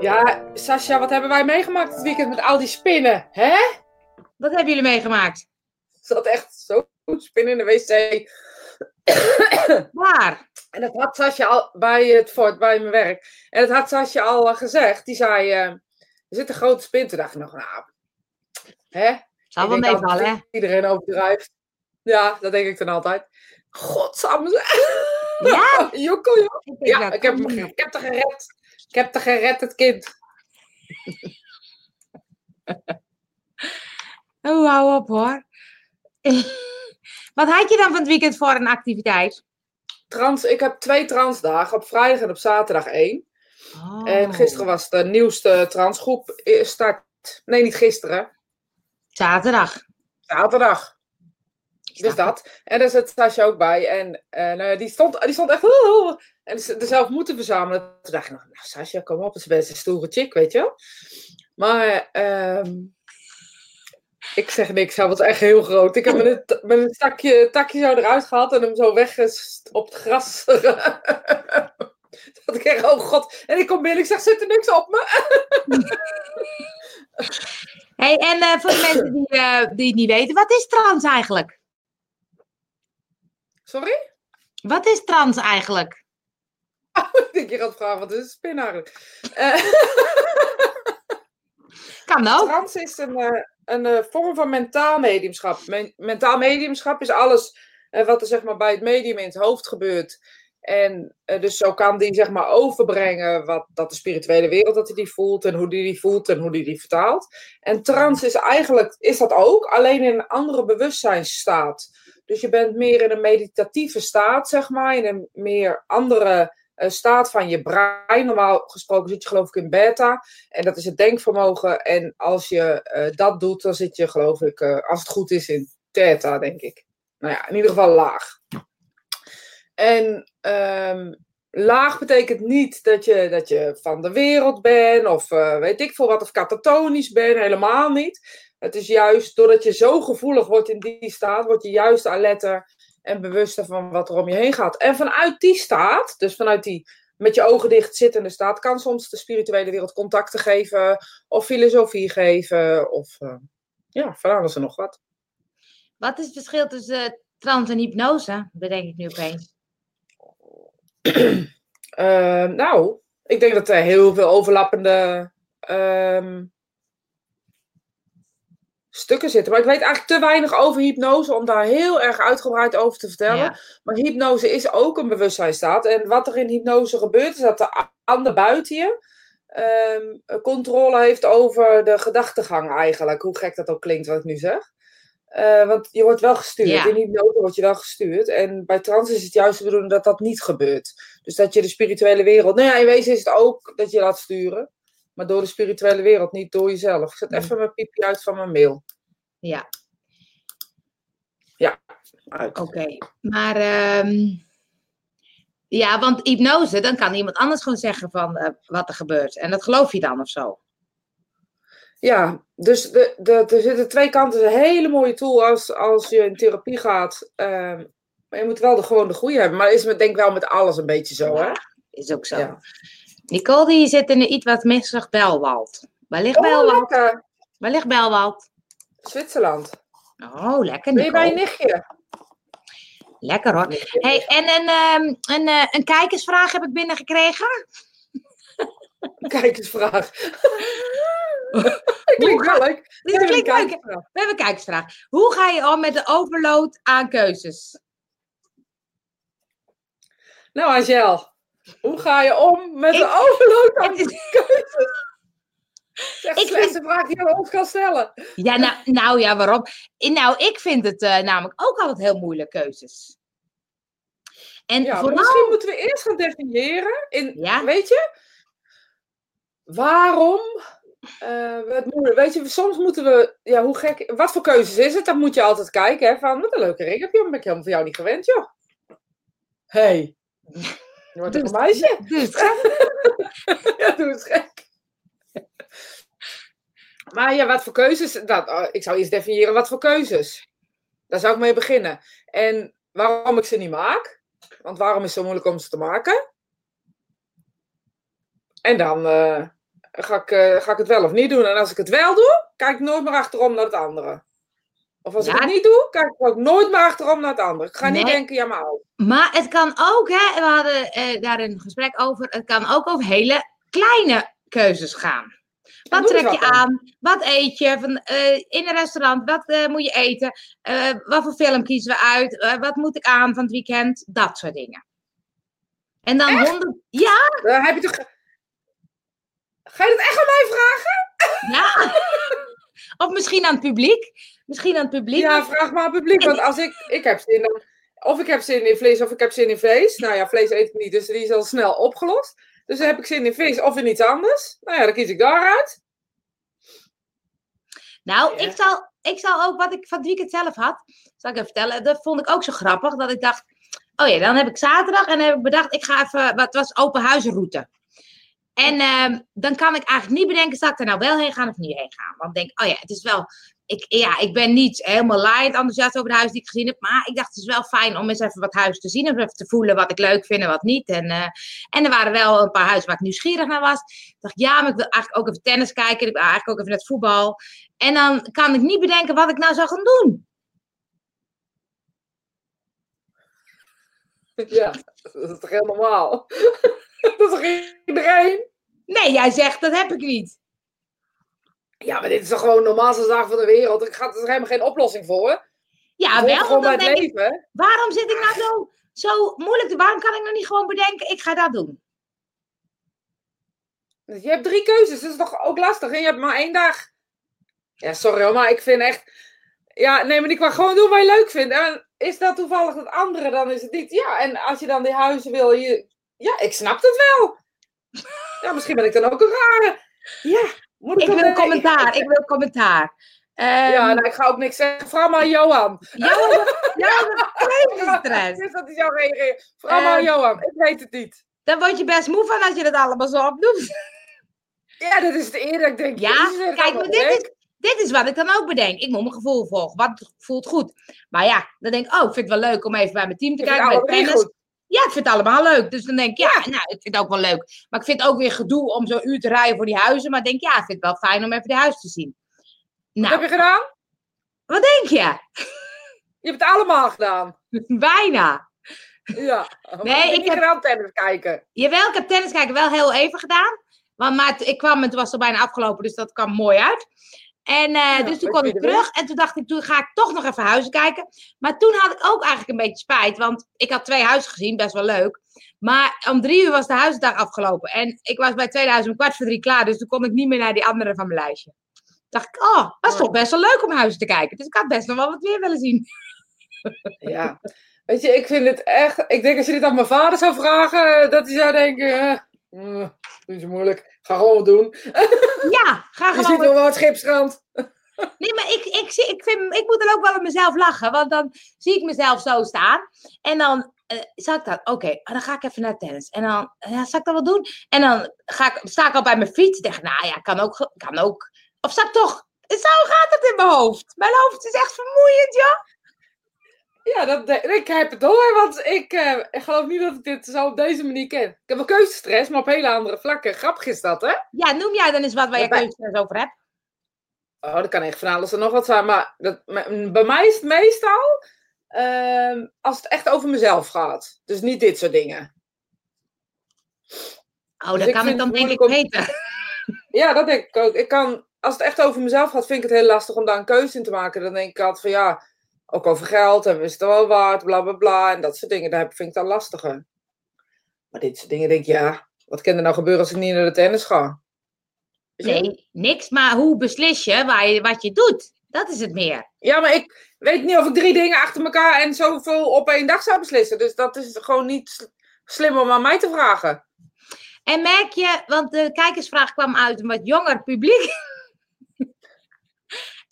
Ja, Sascha, wat hebben wij meegemaakt dit weekend met al die spinnen, hè? Wat hebben jullie meegemaakt? Ze had echt zo spinnen in de wc. Waar? En dat had Sascha al bij het fort, bij mijn werk. En dat had Sascha al gezegd. Die zei, eh, er zit een grote spin. Toen dacht ik nog, nou, hè? Zal wel meevallen, hè? Iedereen overdrijft. Ja, dat denk ik dan altijd. Godsamme. Ja? Jokkel, joh. Ja, ik heb, hem, ik heb het gered. Ik heb het gered, het kind. Oh, hou op hoor. Wat had je dan van het weekend voor een activiteit? Trans, ik heb twee transdagen, op vrijdag en op zaterdag één. Oh. En gisteren was de nieuwste transgroep eh, start. Nee, niet gisteren. Zaterdag. Zaterdag. Dus dat. En daar zit Sascha ook bij. En eh, die, stond, die stond echt... "Oh." En ze er zelf moeten verzamelen. Toen dacht ik nog, nou Sascha, kom op. Het is best een stoere chick, weet je wel. Maar ehm, ik zeg niks. Hij was echt heel groot. Ik heb met een, met een takje, takje zo eruit gehaald en hem zo weg op het gras. Dat ik echt, oh god. En ik kom binnen, ik zeg, zit er niks op me? Hey, en eh, voor de mensen die, eh, die het niet weten, wat is trans eigenlijk? Sorry? Wat is trans eigenlijk? Ik denk, je gaat vragen, wat is een spin eigenlijk? Eh, Kan ook. trans is een, eh, een eh, vorm van mentaal mediumschap. Men- mentaal mediumschap is alles wat er zeg maar, bij het medium in het hoofd gebeurt. En dus zo kan die zeg maar overbrengen wat dat de spirituele wereld dat hij die voelt en hoe die die voelt en hoe die die vertaalt. En trans is eigenlijk is dat ook, alleen in een andere bewustzijnsstaat. Dus je bent meer in een meditatieve staat, zeg maar, in een meer andere eh, staat van je brein. Normaal gesproken zit je geloof ik in beta. En dat is het denkvermogen. En als je eh, dat doet, dan zit je geloof ik, eh, als het goed is, in theta, denk ik. Nou ja, in ieder geval laag. En ehm, laag betekent niet dat je, dat je van de wereld bent, of weet ik veel wat, of katatonisch bent, helemaal niet. Het is juist doordat je zo gevoelig wordt in die staat, word je juist alerter en bewuster van wat er om je heen gaat. En vanuit die staat, dus vanuit die met je ogen dicht zittende staat, kan soms de spirituele wereld contacten geven, of filosofie geven, of eh, ja, van alles en nog wat. Wat is het verschil tussen eh, trans en hypnose? Bedenk ik nu opeens. Eh, nou, ik denk dat er heel veel overlappende ehm, stukken zitten. Maar ik weet eigenlijk te weinig over hypnose om daar heel erg uitgebreid over te vertellen. Ja. Maar hypnose is ook een bewustzijnstaat. En wat er in hypnose gebeurt, is dat de ander buiten je ehm, controle heeft over de gedachtegang eigenlijk. Hoe gek dat ook klinkt wat ik nu zeg. Eh, want je wordt wel gestuurd. Ja. In hypnose word je wel gestuurd. En bij trans is het juist de bedoeling dat dat niet gebeurt. Dus dat je de spirituele wereld... Nou ja, in wezen is het ook dat je laat sturen. Maar door de spirituele wereld, niet door jezelf. Ik zet even mijn piepje uit van mijn mail. Ja, Uit. oké. Maar ehm, ja, want hypnose, dan kan iemand anders gewoon zeggen van eh, wat er gebeurt. En dat geloof je dan of zo. Ja, dus de, de, er zitten twee kanten. Het is een hele mooie tool als, als je in therapie gaat. Ehm, maar je moet wel de, gewoon de goede hebben. Maar is met, denk ik wel met alles een beetje zo, hè? Is ook zo. Ja. Nicole die zit in een iets wat missig Belwald. Waar ligt Oh, Belwald? lekker. Waar ligt Belwald? Zwitserland. Oh, lekker Ben je bij Nicole. nichtje? Lekker hoor. Hey, en een, ehm, een, eh, een kijkersvraag heb ik binnengekregen. Kijkersvraag. Klinkt wel leuk. Dit Even een klinkt leuk. We hebben een kijkersvraag. Hoe ga je om met de overload aan keuzes? Nou, Angel. Hoe ga je om met Ik- de overload aan is- keuzes? Ik de vraag die je ons kan stellen. Ja, nou, nou ja, waarom? Nou, ik vind het eh, namelijk ook altijd heel moeilijk keuzes. En Ja, vooral... misschien moeten we eerst gaan definiëren. In, Ja. Weet je? Waarom? eh, het moeilijk. Weet je, soms moeten we. Ja, hoe gek. Wat voor keuzes is het? Dan moet je altijd kijken. Hè, van wat een leuke ring heb je. Ben ik helemaal van jou niet gewend, joh. hey. Je wordt een meisje? Dus, ja, doe eens gek. Maar ja, wat voor keuzes? Dat, oh, ik zou eerst definiëren wat voor keuzes. Daar zou ik mee beginnen. En waarom ik ze niet maak. Want waarom is het zo moeilijk om ze te maken? En dan, eh, ga ik, eh, ga ik het wel of niet doen. En als ik het wel doe, kijk ik nooit meer achterom naar het andere. Of als ik het niet doe, kijk ik ook nooit meer achterom naar het andere. Ik ga niet denken, ja maar. Maar het kan ook, hè, we hadden eh, daar een gesprek over, het kan ook over hele kleine keuzes gaan. Wat trek je aan? Wat eet je? Van, eh, in een restaurant, wat eh, moet je eten? Eh, wat voor film kiezen we uit? Wat moet ik aan van het weekend? Dat soort dingen. En dan honderd... Ja, heb je toch... Ga je dat echt aan mij vragen? ja. of misschien aan het publiek. Misschien aan het publiek. Ja, vraag maar aan het publiek. Want als ik... Ik heb zin in... Of ik heb zin in vlees of ik heb zin in vlees. Nou ja, vlees eet ik niet, dus die is al snel opgelost. Dus dan heb ik zin in vis of in iets anders. Nou ja, dan kies ik daaruit. Nou, Ja. ik, zal, ik zal ook wat ik van het weekend zelf had, zal ik even vertellen. Dat vond ik ook zo grappig, dat ik dacht, oh ja, dan heb ik zaterdag en dan heb ik bedacht, ik ga even, wat was open huizenroute. En ehm, dan kan ik eigenlijk niet bedenken, zal ik er nou wel heen gaan of niet heen gaan. Want ik denk, oh ja, het is wel, ik, ja, ik ben niet helemaal laaiend enthousiast over de huizen die ik gezien heb. Maar ik dacht, het is wel fijn om eens even wat huizen te zien. Of even te voelen wat ik leuk vind en wat niet. En, eh, en er waren wel een paar huizen waar ik nieuwsgierig naar was. Ik dacht, ja, maar ik wil eigenlijk ook even tennis kijken. Ik wil eigenlijk ook even naar het voetbal. En dan kan ik niet bedenken wat ik nou zou gaan doen. Ja, dat is toch heel normaal? dat is toch iedereen? Nee, jij zegt, dat heb ik niet. Ja, maar dit is toch gewoon de normaalste zaak van de wereld. Er gaat er helemaal geen oplossing voor. Ja, wel, gewoon bij het ik, leven. waarom zit ik nou zo, zo moeilijk. Waarom kan ik nou niet gewoon bedenken, ik ga dat doen? Je hebt drie keuzes, dat is toch ook lastig. En je hebt maar één dag. Ja, sorry hoor, maar ik vind echt... Ja, nee, maar ik kan gewoon doen wat je leuk vindt. En is dat toevallig het andere, dan is het niet. Ja, en als je dan die huizen wil, je... Ja, ik snap het wel. Ja, misschien ben ik dan ook een rare. Ja, moet Ik wil commentaar, ik wil commentaar. Ehm, Ja, nou, ik ga ook niks zeggen. Vraag maar Johan. geen stress. Dus dat is jouw reageren. Vraag maar aan Eh, Johan. Ik weet het niet. Dan word je best moe van als je dat allemaal zo opdoet. Ja, dat is het eerder. Ik denk, Ja, kijk, maar dit is, dit is wat ik dan ook bedenk. Ik moet mijn gevoel volgen. Wat voelt goed? Maar ja, dan denk ik, oh, ik vind het wel leuk om even bij mijn team te Ik kijken. Bij tennis. Ja, ik vind het allemaal leuk. Dus dan denk ik, ja, nou, ik vind het ook wel leuk. Maar ik vind het ook weer gedoe om zo'n uur te rijden voor die huizen. Maar ik denk, ja, ik vind het wel fijn om even die huis te zien. Wat heb Nou, je gedaan? wat denk je? Je hebt het allemaal gedaan. Bijna. Ja. Nee, ik heb- gedaan tennis kijken. Jawel, ik heb tennis kijken wel heel even gedaan. Want, maar ik kwam en toen was het al bijna afgelopen, dus dat kwam mooi uit. En eh, dus toen kwam ik er terug en toen dacht ik, toen ga ik toch nog even huizen kijken. Maar toen had ik ook eigenlijk een beetje spijt, want ik had twee huizen gezien, best wel leuk. Maar om drie uur was de huisdag afgelopen. En ik was bij 2000 om kwart voor drie klaar, dus toen kon ik niet meer naar die andere van mijn lijstje. Toen dacht ik, oh, was toch best wel leuk om huizen te kijken. Dus ik had best nog wel wat meer willen zien. Ja. Weet je, ik vind het echt... Ik denk als je dit aan mijn vader zou vragen, eh, dat hij zou denken... mm, niet zo moeilijk. Ga gewoon wat doen. Ja, ga Je gewoon ziet wel wat schipstrand. Nee, maar ik, ik, zie, ik, vind, ik moet dan ook wel op mezelf lachen. Want dan zie ik mezelf zo staan. En dan eh zal ik dat, oké, ah, dan ga ik even naar tennis. En dan, ja, zal ik dat wel doen? En dan ga ik, sta ik al bij mijn fiets. En denk nou ja, kan ook, kan ook. Of zal ik toch, zo gaat het in mijn hoofd. Mijn hoofd is echt vermoeiend, ja. Ja, dat, ik heb het door, want ik, eh, ik geloof niet dat ik dit zo op deze manier ken. Ik heb wel keuzestress, maar op hele andere vlakken. Grappig is dat, hè? Ja, noem jij dan eens wat waar je Bij- keuzes over hebt. Oh, dat kan echt van alles en nog wat zijn. Maar dat, bij mij is het meestal ehm, als het echt over mezelf gaat. Dus niet dit soort dingen. Oh, Dus dat kan ik dan denk ik weten. Ja, dat denk ik ook. Ik kan, als het echt over mezelf gaat, vind ik het heel lastig om daar een keuze in te maken. Dan denk ik altijd van ja, ook over geld en is het wel waard, bla bla bla. En dat soort dingen, daar vind ik dan lastiger. Maar dit soort dingen denk ik, ja, wat kan er nou gebeuren als ik niet naar de tennis ga? Nee, niks. Maar hoe beslis je, waar je wat je doet? Dat is het meer. Ja, maar ik weet niet of ik drie dingen achter elkaar en zoveel op één dag zou beslissen. Dus dat is gewoon niet slim om aan mij te vragen. En merk je, want de kijkersvraag kwam uit een wat jonger publiek.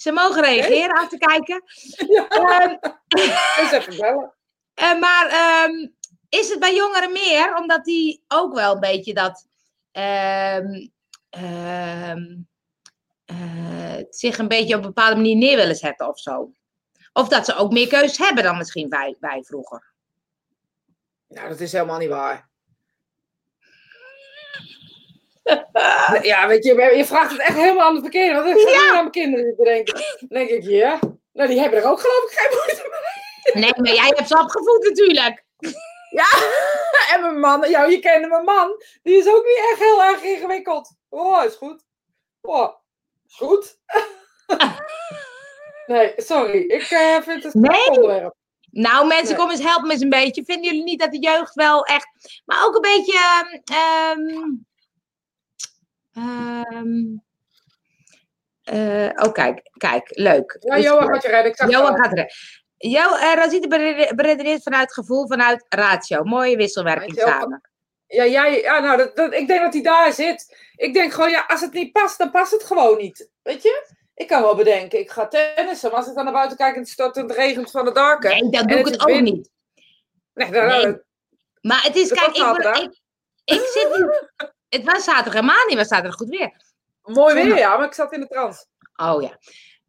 Ze mogen reageren af te kijken. Ja, dus even bellen. maar ehm, is het bij jongeren meer? Omdat die ook wel een beetje dat. ehm, ehm, eh, zich een beetje op een bepaalde manier neer willen zetten of zo. Of dat ze ook meer keuzes hebben dan misschien wij, wij vroeger. Nou, dat is helemaal niet waar. Ja, weet je, je vraagt het echt helemaal aan het verkeerde. Want ik ga ja. aan mijn kinderen te denken. Dan denk ik, ja, nou die hebben er ook geloof ik geen moeite mee. Nee, maar jij hebt ze opgevoed natuurlijk. Ja, en mijn man, jou, je kende mijn man, die is ook niet echt heel erg ingewikkeld. Oh, is goed. Oh, is goed. nee, sorry, ik uh, vind het een nee. onderwerp. Nou, mensen, kom eens helpen me eens een beetje. Vinden jullie niet dat de jeugd wel echt. Maar ook een beetje. Um, um, uh, oh, kijk, kijk, leuk. Ja, Johan gaat Johan gaat redden. Jo, uh, Rosita beredeneert vanuit gevoel, vanuit ratio. Mooie wisselwerking samen. Ja, jij, ja nou, dat, dat, ik denk dat hij daar zit. Ik denk gewoon, ja, als het niet past, dan past het gewoon niet. Weet je? Ik kan wel bedenken, ik ga tennissen. Maar als ik dan naar buiten kijk en het stort en het regent van de darken. Nee, dan doe ik het, ook niet. Nee, dan, nee. Maar het is, kijk, ik, ik, ik, zit niet... Het was zaterdag helemaal niet, maar zaterdag goed weer. Mooi weer, ja, maar ik zat in de trance. Oh ja.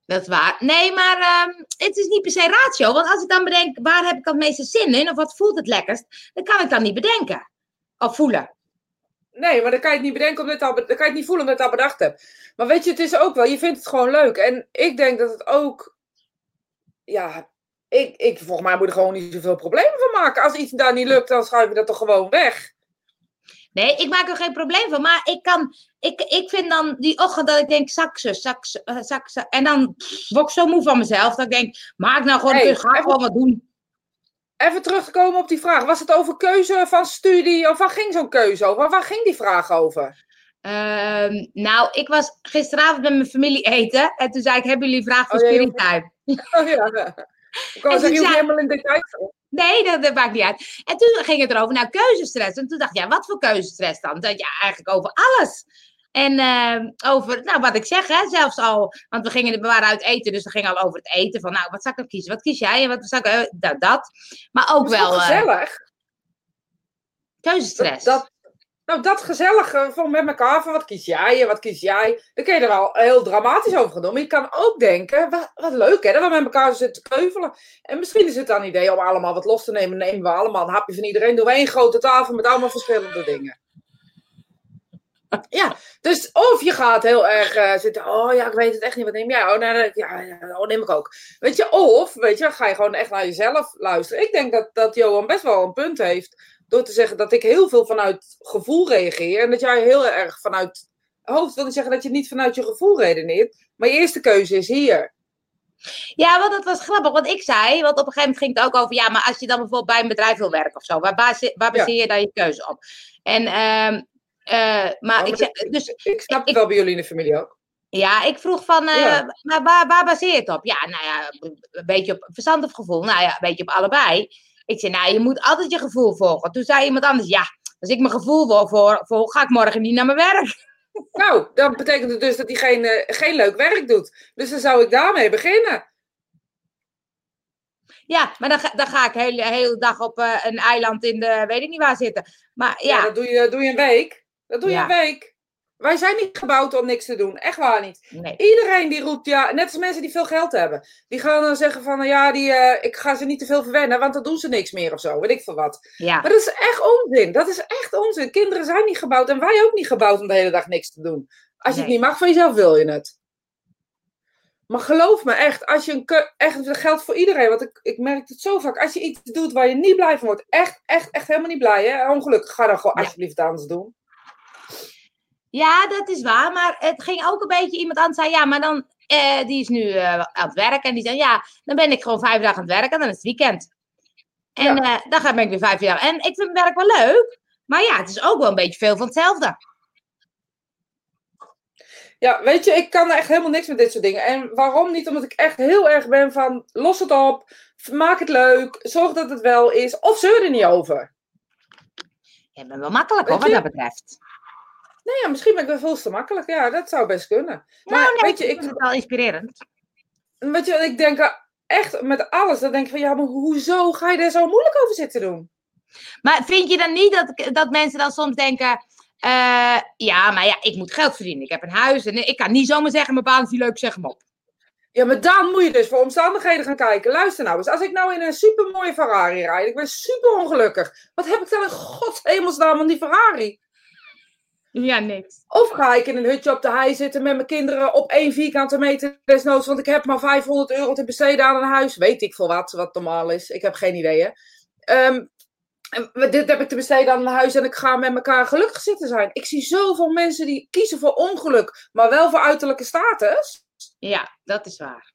Dat is waar. Nee, maar um, het is niet per se ratio. Want als ik dan bedenk, waar heb ik het meeste zin in? Of wat voelt het lekkerst? Dan kan ik dan niet bedenken. Of voelen. Nee, maar dan kan je het niet bedenken omdat al, dan kan je het niet voelen omdat je het al bedacht hebt. Maar weet je, het is ook wel, je vindt het gewoon leuk. En ik denk dat het ook, ja, ik, ik volgens mij moet er gewoon niet zoveel problemen van maken. Als iets daar niet lukt, dan schuif je dat toch gewoon weg. Nee, ik maak er geen probleem van. Maar ik kan, ik, ik vind dan die ochtend dat ik denk, saksen, uh, saksen. En dan word ik zo moe van mezelf. Dat ik denk, maak nou gewoon, hey, ga gewoon wat doen. Even terug te komen op die vraag. Was het over keuze van studie? Of waar ging zo'n keuze over? Waar ging die vraag over? Um, nou, ik was gisteravond met mijn familie eten. En toen zei ik, hebben jullie vraag voor oh, Spirit Time? Oh ja. Ik kan zeggen, je helemaal in detail. Nee, dat, dat, maakt niet uit. En toen ging het erover, nou, keuzestress. En toen dacht ik, ja, wat voor keuzestress dan? Dat ja, eigenlijk over alles. En uh, over, nou, wat ik zeg, hè, zelfs al, want we, gingen, we waren uit eten, dus we gingen al over het eten. Van, nou, wat zou ik dan kiezen? Wat kies jij? En wat zou ik, uh, dat, dat. Maar ook dat wel. Uh, gezellig. Keuzestress. Dat, nou, dat gezellige van met elkaar, van wat kies jij en wat kies jij. Dan kun je er al heel dramatisch over gaan doen. Maar je kan ook denken, wat, leuk hè, dat we met elkaar zitten keuvelen. En misschien is het dan een idee om allemaal wat los te nemen. nemen we allemaal een hapje van iedereen. We één grote tafel met allemaal verschillende dingen. Ja, dus of je gaat heel erg uh, zitten, oh ja, ik weet het echt niet, wat neem jij? Oh, nee, ja, ja, oh, neem ik ook. Weet je, of, weet je, ga je gewoon echt naar jezelf luisteren. Ik denk dat, dat Johan best wel een punt heeft door te zeggen dat ik heel veel vanuit gevoel reageer en dat jij heel erg vanuit hoofd wil zeggen dat je niet vanuit je gevoel redeneert. Maar je eerste keuze is hier. Ja, want dat was grappig. Want ik zei, want op een gegeven moment ging het ook over, ja, maar als je dan bijvoorbeeld bij een bedrijf wil werken of zo, waar, baseer, waar baseer je dan je keuze op? En, uh, uh, maar ik zei, dus, ik snap het wel bij jullie in de familie ook. Ja, ik vroeg van, uh, ja. maar waar, waar baseer je het op? Ja, nou ja, een beetje op verstand of gevoel. Nou ja, een beetje op allebei. Ik zei, nou, je moet altijd je gevoel volgen. Toen zei iemand anders, ja, als ik mijn gevoel wil volgen, ga ik morgen niet naar mijn werk. Nou, dan betekent het dus dat hij geen, uh, geen leuk werk doet. Dus dan zou ik daarmee beginnen. Ja, maar dan ga, dan ga ik de hele, hele dag op uh, een eiland in de, weet ik niet waar zitten. Maar ja. ja dat doe je, doe je een week. Dat doe je ja. een week. Wij zijn niet gebouwd om niks te doen. Echt waar niet. Nee. Iedereen die roept, ja, net als mensen die veel geld hebben. Die gaan dan zeggen van, ja, die, uh, ik ga ze niet te veel verwennen, want dan doen ze niks meer of zo. Weet ik veel wat. Ja. Maar dat is echt onzin. Dat is echt onzin. Kinderen zijn niet gebouwd en wij ook niet gebouwd om de hele dag niks te doen. Als je nee. het niet mag van jezelf, wil je het. Maar geloof me echt, als je een echt, dat geldt voor iedereen, want ik, ik merk het zo vaak. Als je iets doet waar je niet blij van wordt, echt, echt, echt helemaal niet blij, hè? Ongelukkig, ga dan gewoon ja. alsjeblieft anders doen. Ja, dat is waar. Maar het ging ook een beetje iemand aan zei, ja, maar dan, eh, die is nu uh, aan het werken. En die zei, ja, dan ben ik gewoon vijf dagen aan het werken en dan is het weekend. En ja. uh, dan ga ik weer vijf jaar. En ik vind mijn werk wel leuk. Maar ja, het is ook wel een beetje veel van hetzelfde. Ja, weet je, ik kan echt helemaal niks met dit soort dingen. En waarom niet? Omdat ik echt heel erg ben van, los het op, maak het leuk, zorg dat het wel is, of zeur er niet over. Je bent wel makkelijk hoor, wat dat betreft. Nee, ja, misschien ben ik wel veel te makkelijk. Ja, dat zou best kunnen. Maar nou, nee, weet je, ik vind het wel inspirerend. Weet je, ik denk echt met alles. Dan denk ik van, ja, maar hoezo ga je er zo moeilijk over zitten doen? Maar vind je dan niet dat, dat mensen dan soms denken... Uh, ja, maar ja, ik moet geld verdienen. Ik heb een huis en ik kan niet zomaar zeggen, mijn baan is niet leuk, zeg hem op. Ja, maar dan moet je dus voor omstandigheden gaan kijken. Luister nou eens, als ik nou in een supermooie Ferrari rijd, ik ben super ongelukkig. Wat heb ik dan in godshemelsnaam aan die Ferrari? Ja, niks. Of ga ik in een hutje op de hei zitten met mijn kinderen op één vierkante meter desnoods, want ik heb maar 500 euro te besteden aan een huis. Weet ik veel wat, wat normaal is. Ik heb geen idee. Hè. Ehm, en dit heb ik te besteden aan een huis en ik ga met elkaar gelukkig zitten zijn. Ik zie zoveel mensen die kiezen voor ongeluk, maar wel voor uiterlijke status. Ja, dat is waar.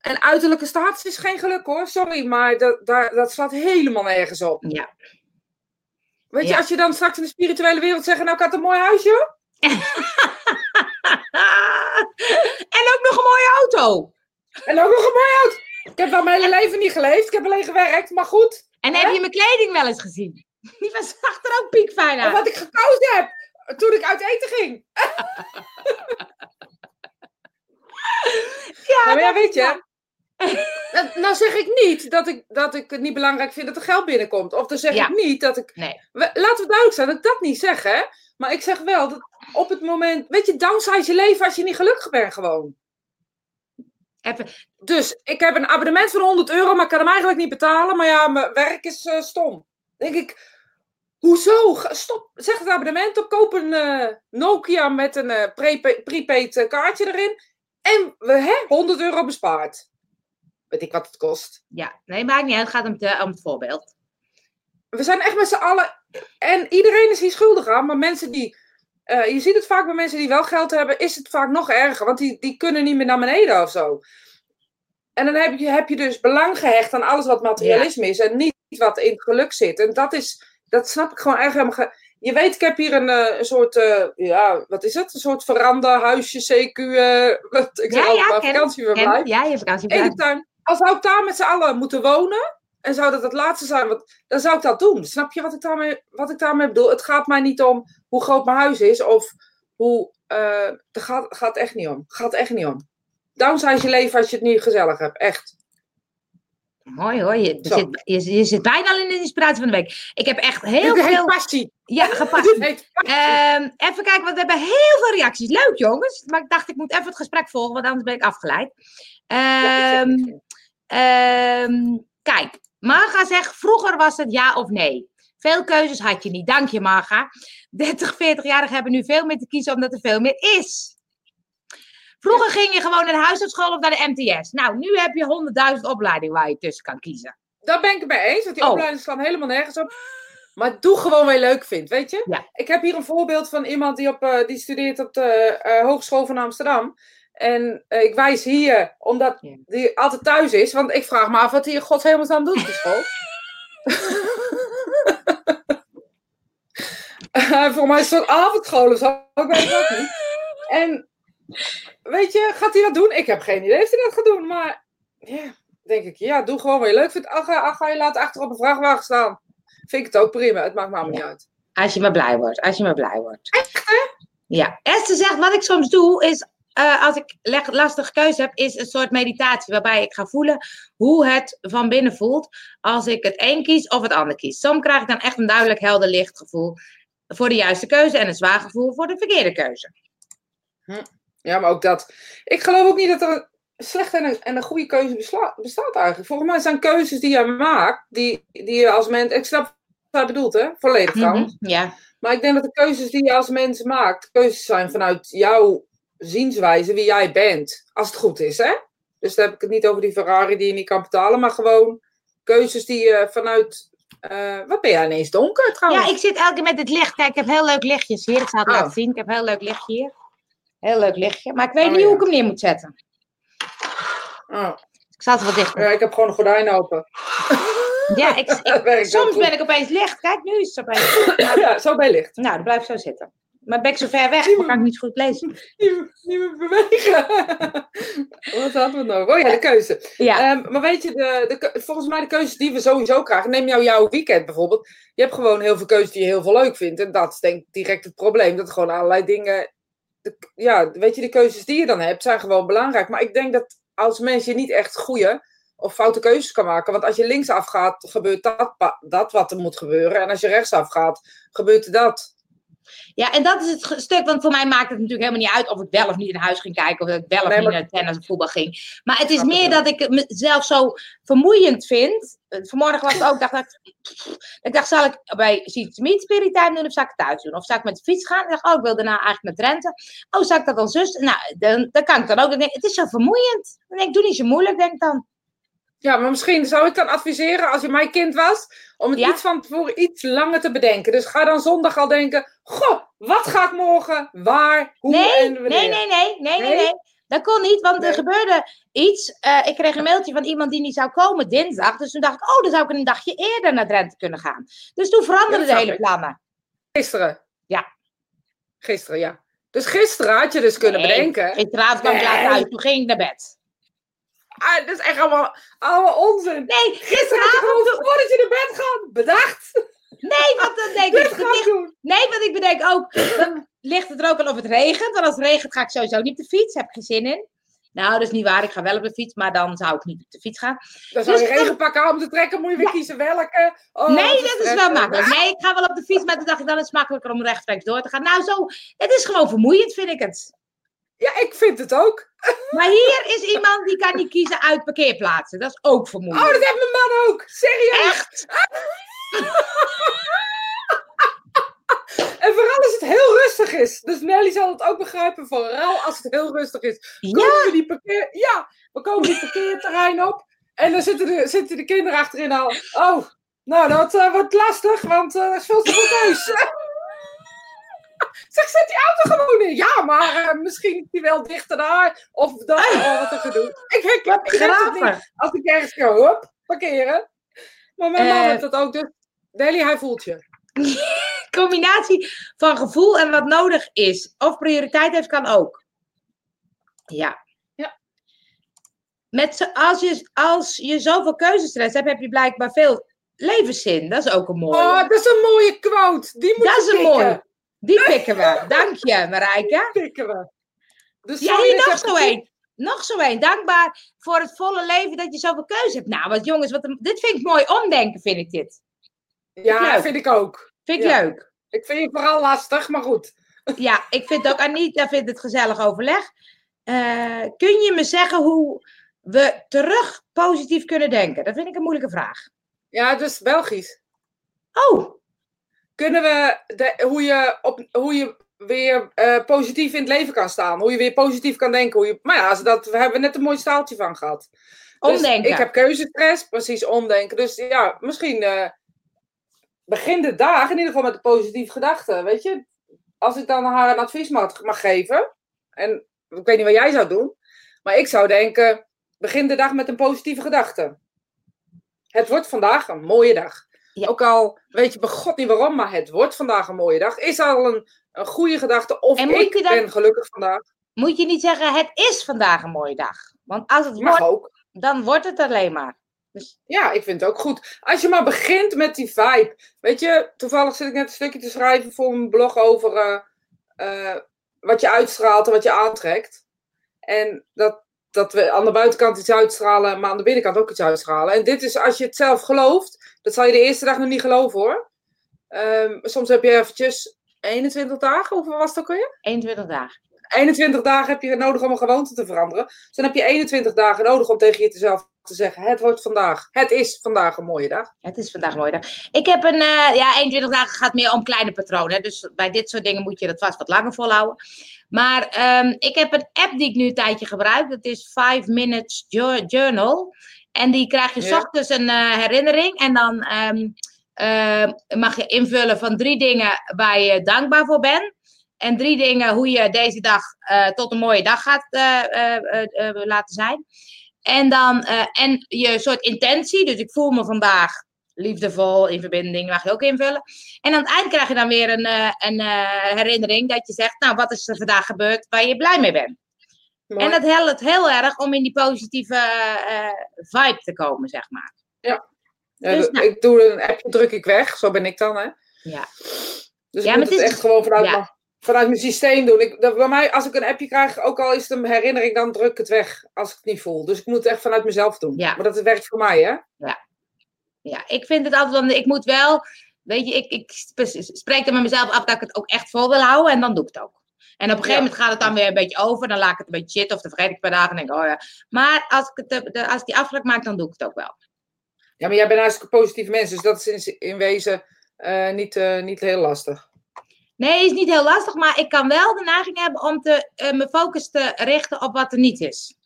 En uiterlijke status is geen geluk hoor, sorry, maar dat, daar, dat slaat helemaal nergens op. Ja. Weet je, als je dan straks in de spirituele wereld zegt, nou ik had een mooi huisje. en ook nog een mooie auto. En ook nog een mooi auto. Ik heb wel mijn hele leven niet geleefd, ik heb alleen gewerkt, maar goed. En Hè? heb je mijn kleding wel eens gezien? Die was zag er ook piekfijn uit. wat ik gekozen heb toen ik uit eten ging. Ja, Nou, maar ja, weet je. Dat- Nou zeg ik niet dat ik, dat ik het niet belangrijk vind dat er geld binnenkomt. Of dan zeg Ja. ik niet dat ik... Nee. Laten we duidelijk zijn dat ik dat niet zeg, hè. Maar ik zeg wel dat op het moment... Weet je, downsize je leven als je niet gelukkig bent gewoon. Even, Dus ik heb een abonnement van 100 euro, maar ik kan hem eigenlijk niet betalen. Maar ja, mijn werk is eh, stom. denk ik, hoezo? Stop, zeg het abonnement op, koop een eh, Nokia met een eh, prepa- prepaid eh, kaartje erin. En we hè, 100 euro bespaard. Weet ik wat het kost. ja, nee, maakt niet uit. Het gaat om het, om het voorbeeld. We zijn echt met z'n allen. En iedereen is hier schuldig aan. Maar mensen die. eh, je ziet het vaak bij mensen die wel geld hebben, is het vaak nog erger. Want die, die kunnen niet meer naar beneden of zo. En dan heb je, heb je dus belang gehecht aan alles wat materialisme is. En niet wat in het geluk zit. En dat is. Dat snap ik gewoon echt helemaal. Je weet, ik heb hier een, eh, een soort. eh, ja, wat is het? Een soort veranda, huisje, CQ. wat, ik zeg Ja, altijd ja, maar vakantieverblijf. Ja, je vakantieverblijf. Ene tuin. Als zou ik daar met z'n allen moeten wonen, en zou dat het laatste zijn, wat, dan zou ik dat doen. Snap je wat ik, daarmee, wat ik daarmee bedoel? Het gaat mij niet om hoe groot mijn huis is, of hoe. het gaat, gaat echt niet om. gaat echt niet om. Downsize je leven als je het niet gezellig hebt. Echt. Mooi hoor. Je, zit, je, je zit bijna al in de inspiratie van de week. Ik heb echt heel Dit veel... passie. Ja, gepast. Heet passie. Ehm, even kijken, want we hebben heel veel reacties. Leuk jongens. Maar ik dacht, ik moet even het gesprek volgen, want anders ben ik afgeleid. Ja, ik zeg Ehm, ehm, kijk, Marga zegt, vroeger was het ja of nee. Veel keuzes had je niet. Dank je, Marga. 30, 40-jarigen hebben nu veel meer te kiezen omdat er veel meer is. Vroeger ging je gewoon naar de huisartschool of naar de MTS. Nou, nu heb je 100.000 opleidingen waar je tussen kan kiezen. Daar ben ik het mee eens, want die Oh. opleidingen slaan helemaal nergens op. Maar doe gewoon wat je leuk vindt, weet je? Ja. Ik heb hier een voorbeeld van iemand die, op, eh, die studeert op de eh, Hogeschool van Amsterdam. En eh, ik wijs hier, omdat Ja. die altijd thuis is, want ik vraag me af wat hij in Gods hemelsnaam doet op de school. Voor mij is het avondschool of zo, ik weet het ook niet. En weet je, gaat hij dat doen? Ik heb geen idee of hij dat gaat doen, maar ja, denk ik, ja, doe gewoon wat je leuk vindt. Ach, ga, je laten achter op een vrachtwagen staan. Vind ik het ook prima, het maakt me allemaal niet uit. Als je maar blij wordt. Als je maar blij wordt. Ja. Esther zegt, wat ik soms doe, is eh, als ik lastige keuze heb, is een soort meditatie. Waarbij ik ga voelen hoe het van binnen voelt. Als ik het een kies of het ander kies. Soms krijg ik dan echt een duidelijk helder lichtgevoel voor de juiste keuze. En een zwaar gevoel voor de verkeerde keuze. Ja, maar ook dat. Ik geloof ook niet dat er een slechte en een, en een goede keuze besla- bestaat eigenlijk. Volgens mij zijn keuzes die je maakt, die, die je als mens. Ik snap wat hij bedoelt, hè? Volledig trouwens. Mhm, Ja. Maar ik denk dat de keuzes die je als mens maakt, keuzes zijn vanuit jouw zienswijze, wie jij bent. Als het goed is, hè? Dus dan heb ik het niet over die Ferrari die je niet kan betalen, maar gewoon keuzes die je vanuit. eh, wat ben jij ineens donker trouwens? ja, ik zit elke keer met dit licht. Kijk, ik heb heel leuk lichtjes hier. Ik zal het Oh. laten zien. Ik heb heel leuk lichtje hier. Heel leuk lichtje. Maar ik weet Oh, niet ja. hoe ik hem neer moet zetten. Oh, Ik zal het wat dichter. ja, ik heb gewoon een gordijn open. Ja, ik, Dat soms ben ik opeens licht. Kijk, nu is het opeens. Ja, zo bij licht. Nou, dan blijf ik zo zitten. Maar ben ik zo ver weg, dan kan ik niet goed lezen. Niet, niet meer bewegen. Wat hadden we nog? Oh ja, de keuze. Ja, Ehm, maar weet je, de, de, volgens mij de keuzes die we sowieso krijgen. Neem jou jouw weekend bijvoorbeeld. Je hebt gewoon heel veel keuzes die je heel veel leuk vindt. En dat is denk ik direct het probleem. Dat gewoon allerlei dingen... ja, weet je, de keuzes die je dan hebt zijn gewoon belangrijk. Maar ik denk dat als mens je niet echt goede of foute keuzes kan maken. Want als je linksaf gaat, gebeurt dat, dat wat er moet gebeuren. En als je rechtsaf gaat, gebeurt dat. Ja, en dat is het stuk, want voor mij maakt het natuurlijk helemaal niet uit of ik wel of niet in huis ging kijken, of dat ik wel of Nee, niet maar- naar tennis of voetbal ging. Maar het is ik meer dat ik het mezelf zo vermoeiend vind. Vanmorgen was het ook, dacht ik, ik dacht, zal ik bij Meet Spirit Time doen of zal ik het thuis doen? Of zal ik met de fiets gaan? Ik dacht, oh, ik wil daarna eigenlijk naar Drenthe. Oh, zal ik dat dan zus? Nou, dan, dan kan ik dan ook. Dan denk ik, het is zo vermoeiend. Dan denk ik, doe niet zo moeilijk, denk ik dan. Ja, maar misschien zou ik dan adviseren, als je mijn kind was, om het Ja. iets van tevoren iets langer te bedenken. Dus ga dan zondag al denken, goh, wat ga ik morgen, waar, hoe Nee, en wanneer. nee, nee, nee, nee, nee, Nee? Dat kon niet, want Nee. er gebeurde iets. Eh, ik kreeg een mailtje van iemand die niet zou komen dinsdag. Dus toen dacht ik, oh, dan zou ik een dagje eerder naar Drenthe kunnen gaan. Dus toen veranderden de hele ik. plannen. Gisteren. Ja. Gisteren, ja. Dus gisteren had je dus kunnen Nee, bedenken. Gisteravond kwam ik laat thuis, toen ging ik naar bed. Ah, dat is echt allemaal, allemaal onzin. Nee, je gisteravond. voordat je naar bed gaat bedacht. Nee, want dan denk ik. doen. Nee, want ik bedenk ook. Dan ligt het er ook al of het regent. Want als het regent ga ik sowieso niet op de fiets. Heb ik geen zin in. Nou, dat is niet waar. Ik ga wel op de fiets, maar dan zou ik niet op de fiets gaan. Dan zou je Dus regenpak aan om te trekken, moet je weer kiezen welke. Oh, nee, dat is wel makkelijk. Nee, ik ga wel op de fiets, maar toen dacht ik, dan is het makkelijker om rechtstreeks door te gaan. Nou, zo, het is gewoon vermoeiend, vind ik het. Ja, ik vind het ook. Maar hier is iemand die kan niet kiezen uit parkeerplaatsen. Dat is ook vermoeiend. Oh, dat heeft mijn man ook. Serieus. Echt? En vooral als het heel rustig is. Dus Nelly zal het ook begrijpen. Vooral als het heel rustig is. Ja, Komen we die parkeer... Ja, we komen die parkeerterrein op. En dan zitten de, zitten de kinderen achterin al. Oh, nou dat eh, wordt lastig, want eh, er is veel te veel thuis. zeg, zet die auto gewoon in. Ja, maar eh, misschien is die wel dichter daar. Of dat, oh, wat een gedoe. Ik, ik, ik, ik heb het niet. Als ik ergens ga, hop, parkeren. Maar mijn man Eh. heeft dat ook. Dus Nelly, hij voelt je. Combinatie van gevoel en wat nodig is. Of prioriteit heeft, kan ook. Ja. Ja. Met als, je, als je zoveel keuzestress hebt, heb je blijkbaar veel levenszin. Dat is ook een mooie. Oh, dat is een mooie quote. Die moet dat is je een pikken. mooie. Die pikken we. Dank je, Marijke. pikken we. Dus Ja, sorry nog zo één. Nog zo één. Dankbaar voor het volle leven dat je zoveel keuze hebt. Nou, wat jongens, wat een- dit vind ik mooi omdenken, vind ik dit. Ja, vind ik ook. Vind ik Ja. leuk. Ik vind je vooral lastig, maar goed. Ja, ik vind ook Anita vindt het gezellig overleg. Eh, kun je me zeggen hoe we terug positief kunnen denken? Dat vind ik een moeilijke vraag. Ja, dus Belgisch. Oh, Kunnen we de, hoe, je op, hoe je weer eh, positief in het leven kan staan? Hoe je weer positief kan denken? Hoe je, maar ja, dat, we hebben net een mooi staaltje van gehad. Dus omdenken. ik heb keuzestress, precies omdenken. Dus ja, misschien eh, begin de dag in ieder geval met een positieve gedachte. Weet je, als ik dan haar een advies mag, mag geven, en ik weet niet wat jij zou doen, maar ik zou denken: begin de dag met een positieve gedachte. Het wordt vandaag een mooie dag. Ja. Ook al weet je bij God niet waarom, maar het wordt vandaag een mooie dag. Is al een, een goede gedachte. Of ik dan- ben gelukkig vandaag. Moet je niet zeggen, het is vandaag een mooie dag. Want als het Mag wordt, ook. dan wordt het alleen maar. Dus Ja, ik vind het ook goed. Als je maar begint met die vibe. Weet je, toevallig zit ik net een stukje te schrijven voor mijn blog over eh, eh, wat je uitstraalt en wat je aantrekt. En dat, dat we aan de buitenkant iets uitstralen, maar aan de binnenkant ook iets uitstralen. En dit is als je het zelf gelooft. Dat zal je de eerste dag nog niet geloven hoor. Ehm, soms heb je eventjes 21 dagen, hoeveel was het ook alweer? 21 dagen. 21 dagen heb je nodig om een gewoonte te veranderen. Dus dan heb je 21 dagen nodig om tegen jezelf te zeggen: Het wordt vandaag. Het is vandaag een mooie dag. Het is vandaag een mooie dag. Ik heb een, eh, ja, 21 dagen gaat meer om kleine patronen. Dus bij dit soort dingen moet je dat vast wat langer volhouden. Maar ehm, ik heb een app die ik nu een tijdje gebruik. Dat is 5 Minutes Jour- Journal. En die krijg je 's Ja. ochtends een eh, herinnering. En dan ehm, ehm, mag je invullen van drie dingen waar je dankbaar voor bent. En drie dingen hoe je deze dag eh, tot een mooie dag gaat eh, laten zijn. En dan en je soort intentie. Dus ik voel me vandaag liefdevol, in verbinding, mag je ook invullen. En aan het eind krijg je dan weer een, een herinnering dat je zegt, nou, wat is er vandaag gebeurd waar je blij mee bent? Mooi. En dat helpt heel erg om in die positieve eh, vibe te komen, zeg maar. Ja, dus nou- Ik doe een appje, druk ik weg. Zo ben ik dan, hè? Ja. Dus Ja, ik moet het het is- echt gewoon vanuit, ja. mijn, vanuit mijn systeem doen. Ik, dat, bij mij, als ik een appje krijg, ook al is het een herinnering, dan druk ik het weg als ik het niet voel. Dus ik moet het echt vanuit mezelf doen. Ja. Maar dat werkt voor mij, hè? Ja, ik vind het altijd, want ik moet wel weet je, ik, ik spreek er met mezelf af dat ik het ook echt vol wil houden en dan doe ik het ook. En op een gegeven moment gaat het dan weer een beetje over. Dan laat ik het een beetje zitten of dan vergeet ik paar dagen en denk oh ja. Maar als ik, het, de, als ik die afspraak maak, dan doe ik het ook wel. Ja, maar jij bent hartstikke positief mens, dus dat is in, in wezen uh, niet, uh, niet heel lastig. Nee, is niet heel lastig, maar ik kan wel de neiging hebben om te, uh, mijn focus te richten op wat er niet is.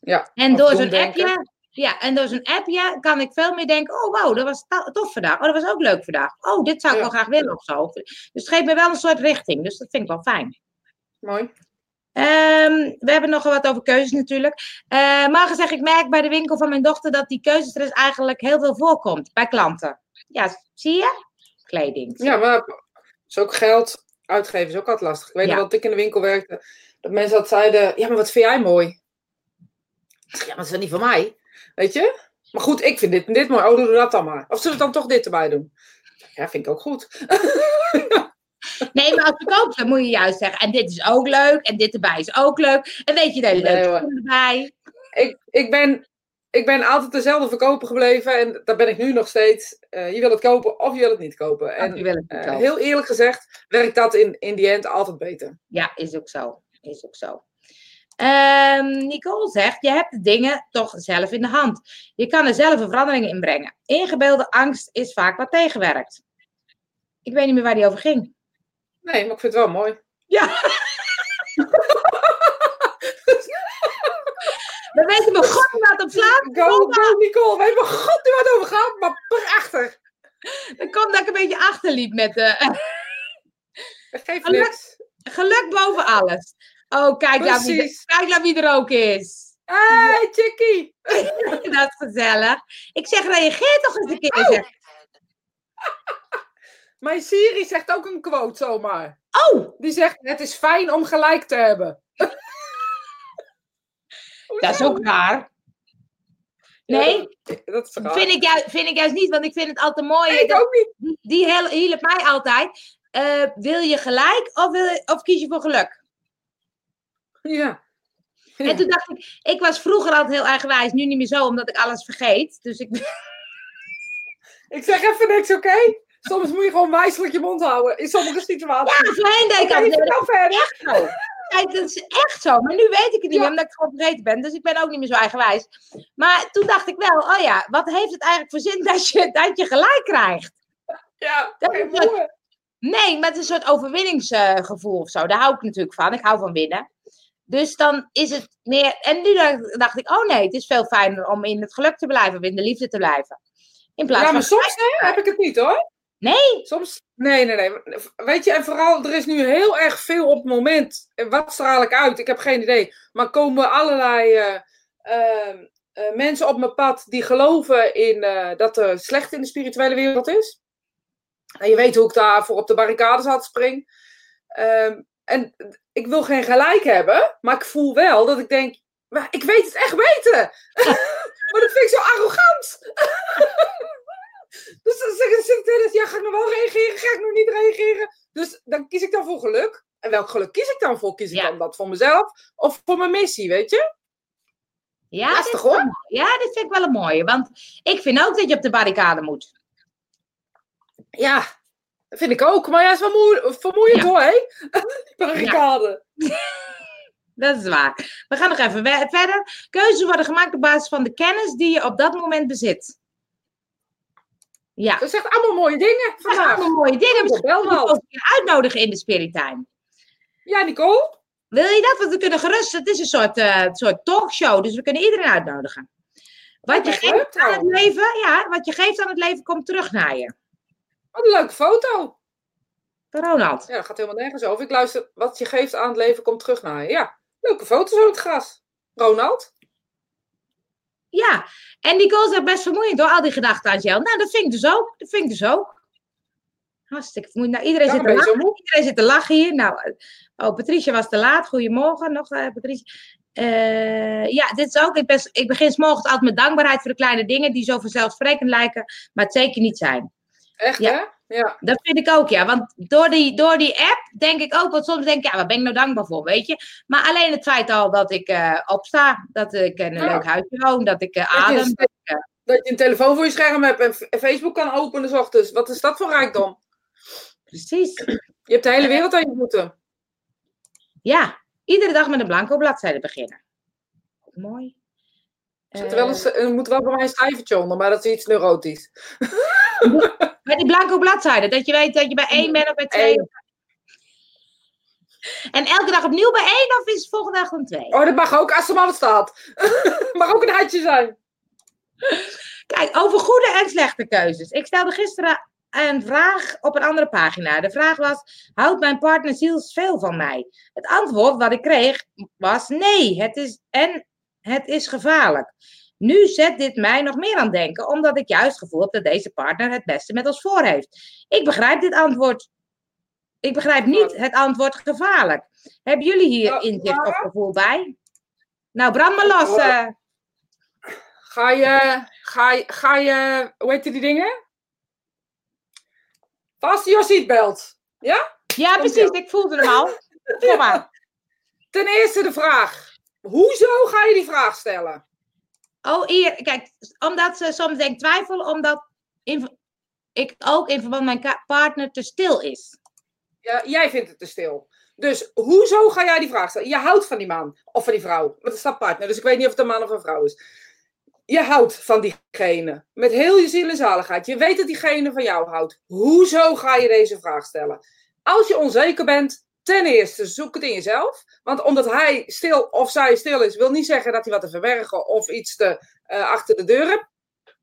Ja, en door zo'n appje, ja, en door zo'n appje kan ik veel meer denken, oh wow, dat was tof vandaag. Oh, dat was ook leuk vandaag. Oh, dit zou ik ja. wel graag willen of zo. Dus het geeft me wel een soort richting, dus dat vind ik wel fijn. Mooi. Um, we hebben nog wat over keuzes natuurlijk. Uh, maar gezegd, ik merk bij de winkel van mijn dochter dat die keuzestress eigenlijk heel veel voorkomt bij klanten. Ja, zie je? Kleding. Ja, maar is ook geld uitgeven is ook altijd lastig. Ik weet ja. nog dat ik in de winkel werkte, dat mensen dat zeiden, ja, maar wat vind jij mooi? Ja, maar dat is niet van mij. Weet je? Maar goed, ik vind dit en dit mooi. Oh, doe dat dan maar. Of zullen we dan toch dit erbij doen? Ja, vind ik ook goed. Nee, maar als verkoper dan moet je juist zeggen. En dit is ook leuk. En dit erbij is ook leuk. En weet je nee, leuk erbij. Ik, ik, ben, ik ben altijd dezelfde verkoper gebleven. En daar ben ik nu nog steeds. Uh, je wil het kopen of je wil het niet kopen. En het uh, kopen. heel eerlijk gezegd werkt dat in, in die end altijd beter. Ja, is ook zo. Is ook zo. Um, Nicole zegt, je hebt de dingen toch zelf in de hand. Je kan er zelf een verandering in brengen. Ingebeelde angst is vaak wat tegenwerkt. Ik weet niet meer waar die over ging. Nee, maar ik vind het wel mooi. Ja. We weten mijn god niet wat op slaat. Go, go, Nicole. We weten mijn god niet wat over gaat, maar prachtig. Dat komt dat ik een beetje achterliep met de... Dat geeft geluk, niks. Geluk boven alles. Oh, kijk naar, wie, kijk naar wie er ook is. Hey, Chickie. dat is gezellig. Ik zeg, reageer toch eens een keer. Oh. Mijn Siri zegt ook een quote zomaar. Oh! Die zegt, het is fijn om gelijk te hebben. dat is ook raar. Nee, dat. Vind, ik juist, vind ik juist niet, want ik vind het altijd mooi. Nee, ik ook niet. Die, hielp mij altijd. Uh, wil je gelijk of, wil je, of kies je voor geluk? Ja. En toen dacht ik, ik was vroeger altijd heel eigenwijs, nu niet meer zo, omdat ik alles vergeet. Dus ik... ik zeg even niks, oké? Okay? Soms moet je gewoon wijselijk je mond houden in sommige situaties. Ja, voorheen ik altijd. Nou verder. Echt zo. Kijk, dat is echt zo. Maar nu weet ik het niet ja. meer, omdat ik gewoon vergeten ben. Dus ik ben ook niet meer zo eigenwijs. Maar toen dacht ik wel, oh ja, wat heeft het eigenlijk voor zin dat je, dat je gelijk krijgt? Ja, dat is soort, Nee, is een soort overwinningsgevoel of zo. Daar hou ik natuurlijk van. Ik hou van winnen. Dus dan is het meer. En nu dacht ik, oh nee, het is veel fijner om in het geluk te blijven, of in de liefde te blijven. In plaats ja, maar van soms hè, heb ik het niet hoor. Nee. Soms, nee, nee, nee. Weet je, en vooral, er is nu heel erg veel op het moment. Wat straal ik uit? Ik heb geen idee. Maar komen allerlei uh, uh, uh, mensen op mijn pad die geloven in dat er slecht in de spirituele wereld is. En je weet hoe ik daarvoor op de barricades had spring. Ehm, en ik wil geen gelijk hebben, maar ik voel wel dat ik denk, maar ik weet het echt weten. maar dat vind ik zo arrogant. dus dan zeggen ze, ja, ga ik nog wel reageren, ga ik nog niet reageren? Dus dan kies ik dan voor geluk. En welk geluk kies ik dan voor? Kies ik Ja. dan dat voor mezelf of voor mijn missie, weet je? Ja, Lastig, dit is hoor. Ja, dit vind ik wel een mooie. Want ik vind ook dat je op de barricade moet. Ja, dat vind ik ook. Maar ja, het is wel moe- vermoeiend Ja. hoor, hè? Barricade. Dat is waar. We gaan nog even verder. Keuzes worden gemaakt op basis van de kennis die je op dat moment bezit. Ja, Dat zegt allemaal mooie dingen vandaag. allemaal mooie dingen. Misschien wel. weer uitnodigen in de Spirit Time. Ja, Nicole? Wil je dat? Want we kunnen gerust. Het is een soort, eh, soort talkshow, dus we kunnen iedereen uitnodigen. Wat je, geeft aan het leven, ja, wat je geeft aan het leven komt terug naar je. Wat een leuke foto. Ronald. Ja, dat gaat helemaal nergens over. Ik luister, wat je geeft aan het leven komt terug naar je. Ja, leuke foto's op het gras. Ronald? Ja, en Nicole zegt best vermoeiend door al die gedachten aan jou. Nou, dat vind ik dus ook. Dat vind ik dus ook. Hartstikke vermoeiend. Nou, iedereen, zit te lachen. iedereen zit te lachen hier. Nou, eh, oh, Patricia was te laat. Goedemorgen nog, eh, Patricia. Eh, ja, dit is ook. Ik, ben, ik begin morgens altijd met dankbaarheid voor de kleine dingen die zo vanzelfsprekend lijken, maar het zeker niet zijn. Echt, Ja. hè? Ja. Dat vind ik ook, ja. Want door die, door die app denk ik ook, want soms denk ik, ja, waar ben ik nou dankbaar voor, weet je? Maar alleen het feit al dat ik eh, opsta, dat ik in een Ja. leuk huisje woon, dat ik eh, je adem. dat je een telefoon voor je scherm hebt en, Facebook kan openen s ochtends. Wat is dat voor rijkdom? Precies. Je hebt de hele wereld aan je voeten. Ja, iedere dag met een blanco bladzijde beginnen. Mooi. Er, wel een, er moet wel bij mij een cijfertje onder, maar dat is iets neurotisch. Met die blanco bladzijde, dat je weet dat je bij één bent of bij twee. Eén. En elke dag opnieuw bij één of is het volgende dag dan twee? Oh, dat mag ook als er maar wat staat. mag ook een hartje zijn. Kijk, over goede en slechte keuzes. Ik stelde gisteren een vraag op een andere pagina. De vraag was: houdt mijn partner zielsveel van mij? Het antwoord wat ik kreeg was: nee, het is en het is gevaarlijk. Nu zet dit mij nog meer aan denken, omdat ik juist gevoel heb dat deze partner het beste met ons voor heeft. Ik begrijp dit antwoord. Ik begrijp niet het antwoord gevaarlijk. Hebben jullie hier inzicht of gevoel bij? Nou, brand maar los. eh. Ga je, ga je, ga je, hoe heet die dingen? Vast je seatbelt. Ja? Ja, precies. ie. Ik voelde hem al. Kom maar. Ten eerste de vraag. Hoezo ga je die vraag stellen? Oh, hier, kijk, omdat ze soms denk ik twijfelen, omdat ik ook in verband met mijn partner te stil is. Ja, jij vindt het te stil. Dus hoezo ga jij die vraag stellen? Je houdt van die man of van die vrouw. Want het staat partner, dus ik weet niet of het een man of een vrouw is. Je houdt van diegene. Met heel je ziel en zaligheid. Je weet dat diegene van jou houdt. Hoezo ga je deze vraag stellen? Als je onzeker bent, ten eerste zoek het in jezelf. Want omdat hij stil of zij stil is, wil niet zeggen dat hij wat te verbergen of iets te, eh, achter de deur hebt.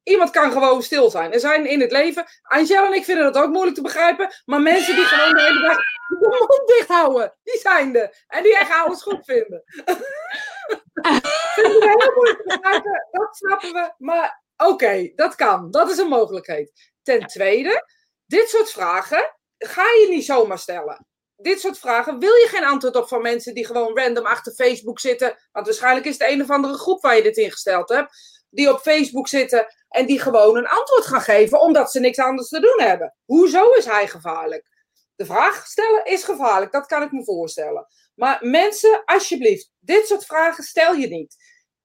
Iemand kan gewoon stil zijn. Er zijn in het leven, Angel en ik vinden dat ook moeilijk te begrijpen, maar mensen die gewoon de hele dag de mond dicht houden, die zijn er. En die echt alles goed vinden. vinden we heel moeilijk te begrijpen, dat snappen we. Maar oké, dat kan. Dat is een mogelijkheid. Ten tweede, dit soort vragen ga je niet zomaar stellen. Dit soort vragen wil je geen antwoord op van mensen die gewoon random achter Facebook zitten. Want waarschijnlijk is het een of andere groep waar je dit in gesteld hebt. Die op Facebook zitten en die gewoon een antwoord gaan geven omdat ze niks anders te doen hebben. Hoezo is hij gevaarlijk? De vraag stellen is gevaarlijk, dat kan ik me voorstellen. Maar mensen, alsjeblieft, dit soort vragen stel je niet.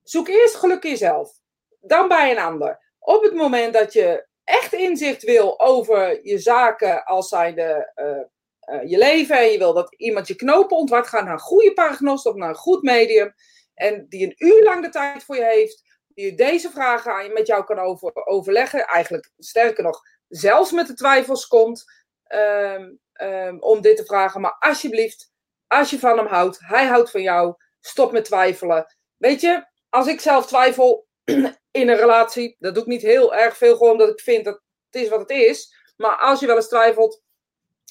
Zoek eerst geluk in jezelf, dan bij een ander. Op het moment dat je echt inzicht wil over je zaken als zijnde eh, eh, je leven en je wil dat iemand je knopen ontwart, ga naar een goede paragnost of naar een goed medium en die een uur lang de tijd voor je heeft, die deze vragen aan, met jou kan over, overleggen. Eigenlijk, sterker nog, zelfs met de twijfels komt ehm, ehm, om dit te vragen. Maar alsjeblieft, als je van hem houdt, hij houdt van jou, stop met twijfelen. Weet je, als ik zelf twijfel in een relatie, dat doe ik niet heel erg veel, gewoon omdat ik vind dat het is wat het is. Maar als je wel eens twijfelt,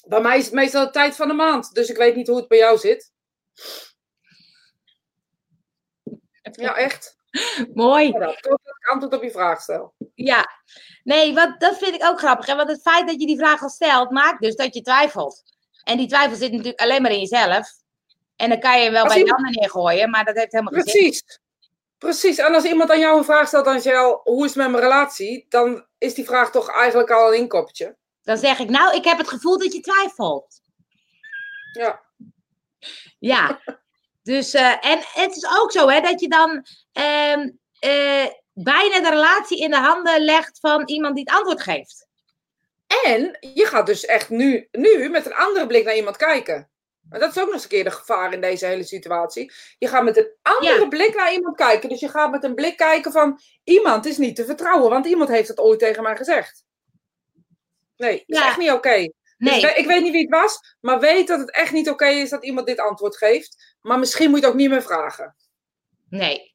bij mij is het meestal de tijd van de maand. Dus ik weet niet hoe het bij jou zit. Ja, echt. Mooi. Ja, dat ik antwoord op je vraag stel. Ja. Nee, wat, dat vind ik ook grappig. Hè? Want het feit dat je die vraag al stelt, maakt dus dat je twijfelt. En die twijfel zit natuurlijk alleen maar in jezelf. En dan kan je hem wel Als bij de iemand- ander neergooien, maar dat heeft helemaal geen zin. Precies. Precies. En als iemand aan jou een vraag stelt, Angel, hoe is het met mijn relatie? Dan is die vraag toch eigenlijk al een inkoppertje. Dan zeg ik, nou, ik heb het gevoel dat je twijfelt. Ja. Ja. Dus, eh, en het is ook zo, hè, dat je dan ehm, eh, bijna de relatie in de handen legt van iemand die het antwoord geeft. En je gaat dus echt nu, nu met een andere blik naar iemand kijken. Maar dat is ook nog eens een keer de gevaar in deze hele situatie. Je gaat met een andere Ja. blik naar iemand kijken. Dus je gaat met een blik kijken van iemand is niet te vertrouwen, want iemand heeft het ooit tegen mij gezegd. Nee, dat is Ja. echt niet oké. Dus Nee, ik weet niet wie het was, maar weet dat het echt niet oké is dat iemand dit antwoord geeft. Maar misschien moet je het ook niet meer vragen. nee.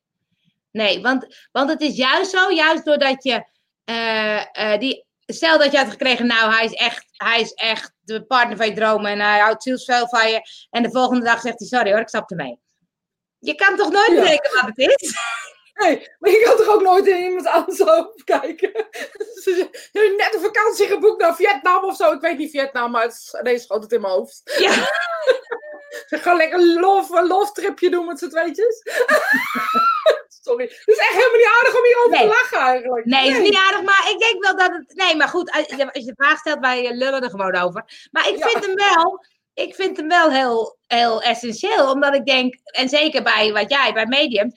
Nee, want, want het is juist zo, juist doordat je eh, eh, die. Stel dat je had gekregen, nou, hij is echt, hij is echt de partner van je dromen en hij houdt zielsveel van je. En de volgende dag zegt hij, sorry hoor, ik stap ermee. Je kan toch nooit Ja. bedenken wat het is? Nee, maar je kan toch ook nooit in iemand anders hoofd kijken? Ze je hebt net een vakantie geboekt naar Vietnam of zo. Ik weet niet Vietnam, maar het ineens schoot het in mijn hoofd. Ja. Ze gaan lekker een love, tripje doen met z'n tweetjes. Sorry. Het is echt helemaal niet aardig om hierover Nee. te lachen eigenlijk. Nee, is niet aardig, maar ik denk wel dat het. Nee, maar goed, als je, als je de vraag stelt, wij lullen er gewoon over. Maar ik Ja. vind hem wel. Ik vind hem wel heel, heel essentieel, omdat ik denk, en zeker bij wat jij, bij Medium,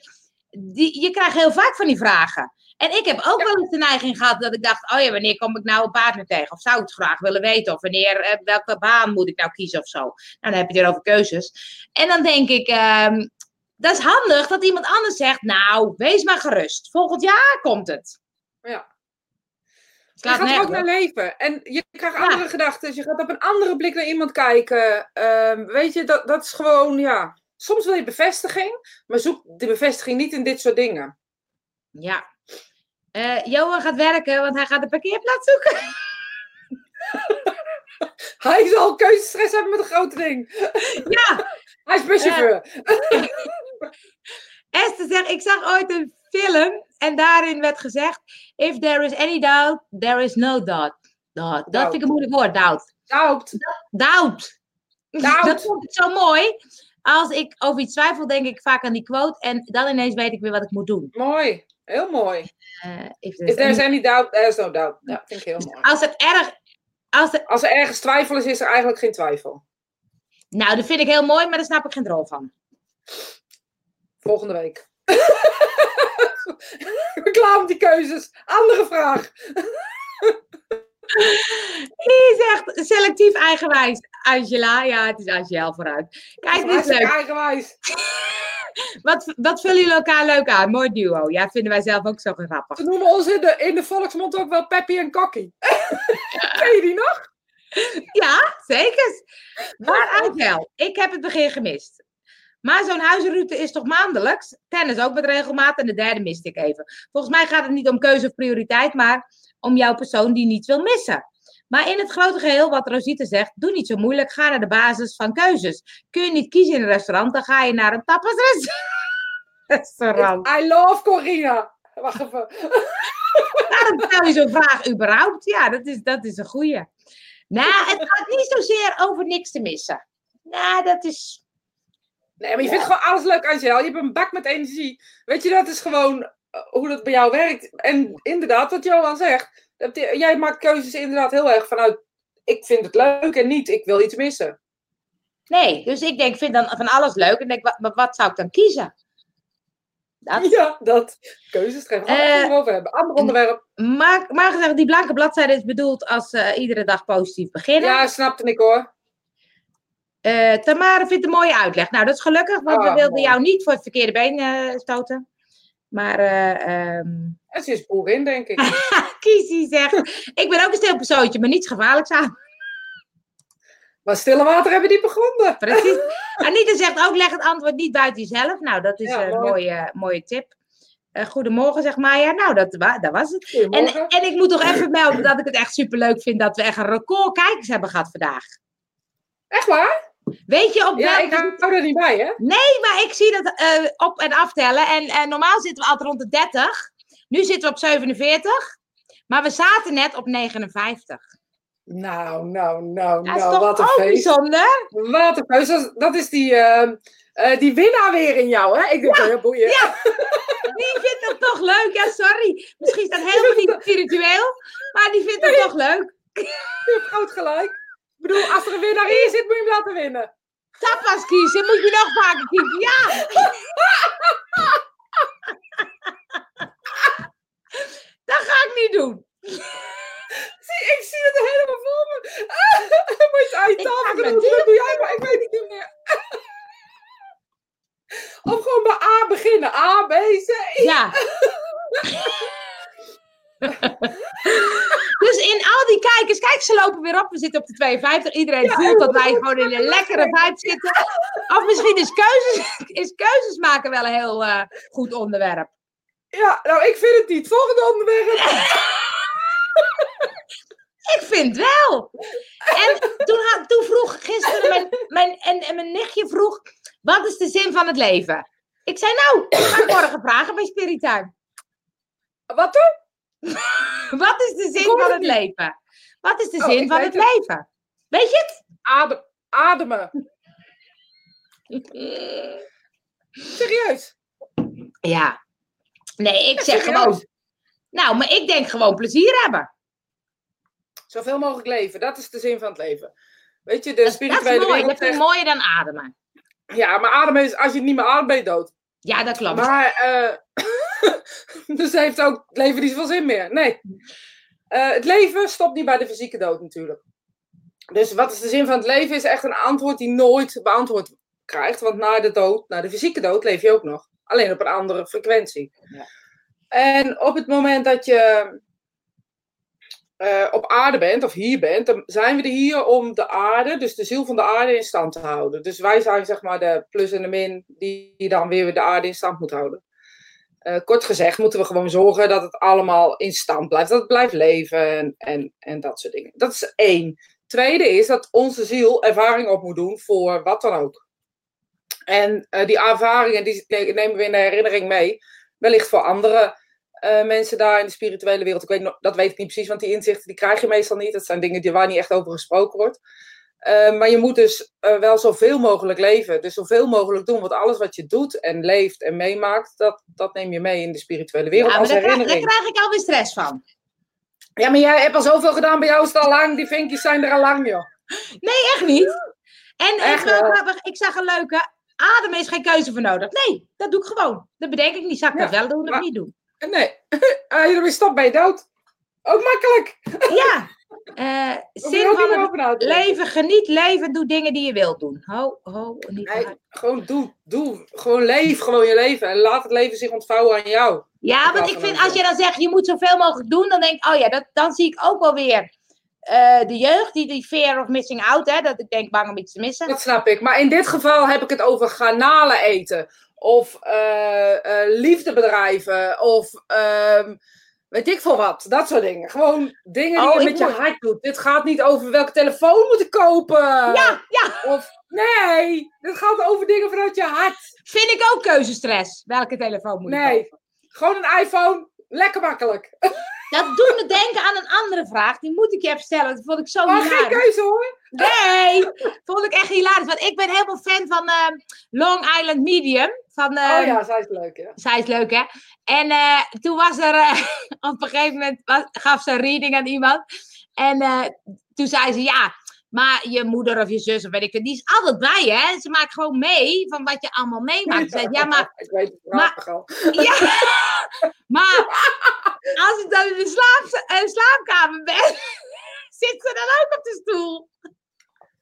die, je krijgt heel vaak van die vragen. En ik heb ook wel eens de neiging gehad dat ik dacht, oh ja, wanneer kom ik nou een partner tegen? Of zou ik het graag willen weten? Of wanneer, eh, welke baan moet ik nou kiezen of zo? Nou, dan heb je het over keuzes. En dan denk ik, ehm, dat is handig dat iemand anders zegt, nou, wees maar gerust. Volgend jaar komt het. Ja. Je gaat er ook naar leven. En je krijgt Ja. andere gedachten. Je gaat op een andere blik naar iemand kijken. Ehm, weet je, dat, dat is gewoon, ja. Soms wil je bevestiging, maar zoek de bevestiging niet in dit soort dingen. Ja. Eh, Johan gaat werken, want hij gaat een parkeerplaats zoeken. Hij zal keuzestress hebben met een grote ding. Ja, Hij is buschauffeur. Esther zegt, ik zag ooit een film en daarin werd gezegd, if there is any doubt, there is no doubt. doubt. Dat vind ik een moeilijk woord, doubt. Doubt. Doubt. Doubt. Dat vond ik zo mooi. Als ik over iets twijfel, denk ik vaak aan die quote en dan ineens weet ik weer wat ik moet doen. Mooi. Heel mooi. If If there's any doubt, there's no doubt. Ja, vind ik heel mooi. Als het erg... Als het, Als er ergens twijfel is, is er eigenlijk geen twijfel. nou, dat vind ik heel mooi, maar daar snap ik geen rol van. Volgende week. Klaar met die keuzes. Andere vraag. Die zegt selectief eigenwijs. Angela, ja, het is Angela vooruit. Kijk, dit is leuk. eigenwijs. Wat, wat vullen jullie elkaar leuk aan? Mooi duo. Ja, vinden wij zelf ook zo grappig. Ze noemen ons in de, in de volksmond ook wel Peppy en Kokkie. Ken je die nog? Ja, zeker. Maar Angel, ik heb het begin gemist. Maar zo'n huizenroute is toch maandelijks? Tennis ook met regelmaat en de derde miste ik even. Volgens mij gaat het niet om keuze of prioriteit, maar om jouw persoon die niets wil missen. Maar in het grote geheel, wat Rosita zegt, doe niet zo moeilijk. Ga naar de basis van keuzes. Kun je niet kiezen in een restaurant, dan ga je naar een tapasrestaurant. I love Corina. Wacht even. Waarom stel je zo'n vraag überhaupt? Ja, dat is, dat is een goeie. Nou, het gaat niet zozeer over niks te missen. Nou, dat is... Nee, maar je vindt gewoon alles leuk, Angel. Je hebt een bak met energie. Weet je, dat is gewoon eh, hoe dat bij jou werkt. En inderdaad, wat Johan zegt. Jij maakt keuzes inderdaad heel erg vanuit... Ik vind het leuk en niet, ik wil iets missen. Nee, dus ik denk, vind dan van alles leuk. En denk, wat, maar wat zou ik dan kiezen? Dat. Ja, dat. Keuzes treffen. Gaan we even over hebben. Ander onderwerp. Maar, maar gezegd, die blanke bladzijde is bedoeld als eh, iedere dag positief beginnen. Ja, snapte ik hoor. Eh, Tamara vindt een mooie uitleg. Nou, dat is gelukkig, want we Ah, wilden mooi. jou niet voor het verkeerde been eh, stoten. Maar ehm En ze is boerin, denk ik. Kiesie zegt, ik ben ook een stil persoontje, maar niets gevaarlijks aan. Maar stille water hebben diepe gronden. Precies. Anita zegt ook, leg het antwoord niet buiten jezelf. Nou, dat is Ja, een mooi. mooie, mooie tip. Goedemorgen, zeg Maya. Nou, dat, wa- dat was het. En, en ik moet toch even melden dat ik het echt superleuk vind dat we echt een record kijkers hebben gehad vandaag. Echt waar? Weet je op Ja, welke... ik hou er niet bij, hè? Nee, maar ik zie dat eh, op- en aftellen. En normaal zitten we altijd rond de 30. Nu zitten we op 47. Maar we zaten net op 59. Nou, nou, nou, Dat is nou, toch wat een feest. bijzonder? Wat een feest. Dat is, dat is die, ehm, eh, die winnaar weer in jou, hè? Ik denk, ja, boeien. Ja. Die vindt het toch leuk? Ja, sorry. Misschien is dat helemaal niet spiritueel. Maar die vindt het toch leuk. Je hebt groot gelijk. Ik bedoel, als er een winnaar in zit, moet je hem laten winnen. Tapas kiezen, moet je nog vaker kiezen. Ja! Dat ga ik niet doen. Zie, ik zie het helemaal voor me. Moet je doen. Dat doe jij, maar ik weet het niet meer. Of gewoon bij A beginnen. A, B, C. Ja. dus in al die kijkers, kijk, ze lopen weer op. We zitten op de 52. Iedereen voelt dat wij gewoon in een lekkere vibe zitten. Of misschien is keuzes, is keuzes maken wel een heel eh, goed onderwerp. Ja, nou, ik vind het niet. Volgende onderwerp. Ik vind wel. En toen, had, toen vroeg gisteren mijn, mijn, en, en mijn nichtje vroeg, wat is de zin van het leven? Ik zei, nou, ik ga morgen vragen bij Spirituin. Wat dan? Wat is de zin van het leven? Wat is de Oh, zin van het leven? Weet je het? Adem, ademen. Serieus. Ja. Nee, ik zeg serieus. gewoon. Nou, maar ik denk gewoon plezier hebben. Zoveel mogelijk leven. Dat is de zin van het leven. Weet je, de Dat, dat spirituele is mooi. Dat vind ik zegt... mooier dan ademen. Ja, maar ademen is... Als je het niet meer ademt, ben je dood. Ja, dat klopt. Maar... eh dus heeft ook het leven niet zoveel zin meer. Nee. Uh, het leven stopt niet bij de fysieke dood natuurlijk. Dus wat is de zin van het leven? Is echt een antwoord die nooit beantwoord krijgt. Want na de dood, na de fysieke dood, leef je ook nog. Alleen op een andere frequentie. Ja. En op het moment dat je uh, op aarde bent, of hier bent, dan zijn we er hier om de aarde, dus de ziel van de aarde, in stand te houden. Dus wij zijn zeg maar de plus en de min die, dan weer de aarde in stand moet houden. Uh, kort gezegd moeten we gewoon zorgen dat het allemaal in stand blijft, dat het blijft leven en, en, dat soort dingen. Dat is één. Tweede is dat onze ziel ervaring op moet doen voor wat dan ook. En uh, die ervaringen die nemen we in de herinnering mee, wellicht voor andere uh, mensen daar in de spirituele wereld. Ik weet, dat weet ik niet precies, want die inzichten die krijg je meestal niet. Dat zijn dingen die, waar niet echt over gesproken wordt. Uh, maar je moet dus uh, wel zoveel mogelijk leven. Dus zoveel mogelijk doen. Want alles wat je doet en leeft en meemaakt, dat, dat neem je mee in de spirituele wereld. Ja, maar als daar, herinnering. Krijg, daar krijg ik alweer stress van. Ja, maar jij hebt al zoveel gedaan. Bij jou is het al lang. Die vinkjes zijn er al lang, joh. Nee, echt niet. En echt grappig, ik zag een leuke. Ademen is geen keuze voor nodig. Nee, dat doe ik gewoon. Dat bedenk ik niet. Zou ik ja, dat wel doen of niet doen? Nee, als je ermee stopt ben je dood. Ook makkelijk. Ja. Uh, zin van het leven, geniet leven, doe dingen die je wilt doen. Ho, ho, niet nee, gewoon doe, doe. Gewoon leef gewoon je leven en laat het leven zich ontvouwen aan jou. Ja, want ik vind als je dan zegt je moet zoveel mogelijk doen, dan denk ik, oh ja, dat, dan zie ik ook wel weer uh, de jeugd, die, die fear of missing out, hè, dat ik denk bang om iets te missen. Dat snap ik. Maar in dit geval heb ik het over garnalen eten of uh, uh, liefdebedrijven, of uh, weet ik veel wat. Dat soort dingen. Gewoon dingen die oh, je met je hart doet. Dit gaat niet over welke telefoon moet ik kopen. Ja, ja. Of nee, dit gaat over dingen vanuit je hart. Vind ik ook keuzestress. Welke telefoon moet ik nee. kopen? Gewoon een iPhone. Lekker makkelijk. Dat doet me denken aan een andere vraag. Die moet ik je even stellen. Dat vond ik zo maar hilarisch. geen keuze hoor. Nee, vond ik echt hilarisch. Want ik ben helemaal fan van uh, Long Island Medium. Van, uh, oh ja, zij is leuk hè. Zij is leuk hè. En uh, toen was er, uh, op een gegeven moment was, gaf ze een reading aan iemand. En toen zei ze, ja, maar je moeder of je zus of weet ik het, die is altijd bij hè. Ze maakt gewoon mee van wat je allemaal meemaakt. Zei, ja, maar... ik weet het maar. Ja, maar als ik dan in de slaap, slaapkamer ben, zit ze dan ook op de stoel.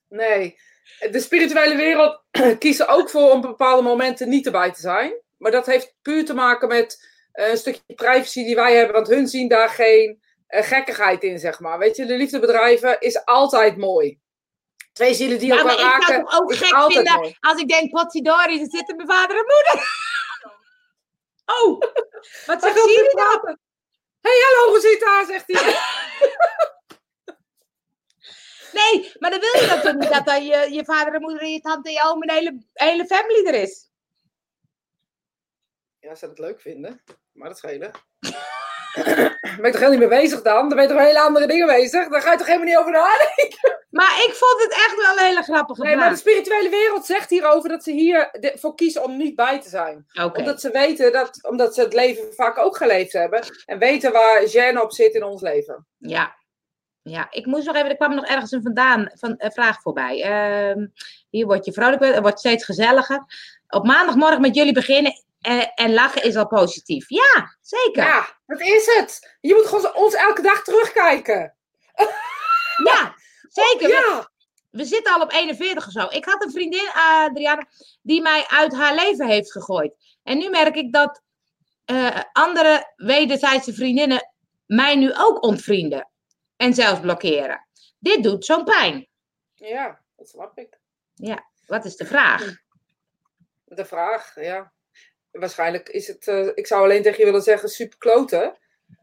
Nee, de spirituele wereld kiezen ook voor om bepaalde momenten niet erbij te zijn. Maar dat heeft puur te maken met een stukje privacy die wij hebben, want hun zien daar geen uh, gekkigheid in, zeg maar. Weet je, de liefdebedrijven is altijd mooi. Twee zielen die ja, elkaar maar raken. Ik zou het ook gek vinden mooi. als ik denk, potsidori, ze zitten mijn vader en moeder. Oh, wat zegt Siri dan? Hé, hey, hallo Rosita, zegt hij. nee, maar dan wil je dat toch niet, dat dan je, je vader en moeder en je tante en je oom en de hele, hele family er is. Ja, ze het leuk vinden, maar dat schelen. Ben je toch helemaal niet mee bezig dan? Dan ben je toch hele andere dingen bezig? Daar ga je toch helemaal niet over nadenken? Maar ik vond het echt wel een hele grappige Nee, maar de spirituele wereld zegt hierover dat ze hier voor kiezen om niet bij te zijn. Okay. Omdat ze weten dat, omdat ze het leven vaak ook geleefd hebben. En weten waar Jen op zit in ons leven. Ja. Ja, ik moest nog even, er kwam nog ergens een vandaan, van, een vraag voorbij. Uh, hier word je vrolijk, het wordt steeds gezelliger. Op maandagmorgen met jullie beginnen en, en, lachen is al positief. Ja, zeker. Ja, dat is het. Je moet gewoon ons elke dag terugkijken. Ja, zeker. Ja. We zitten al op 41 of zo. Ik had een vriendin, Adriana, die mij uit haar leven heeft gegooid. En nu merk ik dat uh, andere wederzijdse vriendinnen mij nu ook ontvrienden. En zelfs blokkeren. Dit doet zo'n pijn. Ja, dat snap ik. Ja, wat is de vraag? De vraag, ja waarschijnlijk is het, uh, ik zou alleen tegen je willen zeggen, super kloten.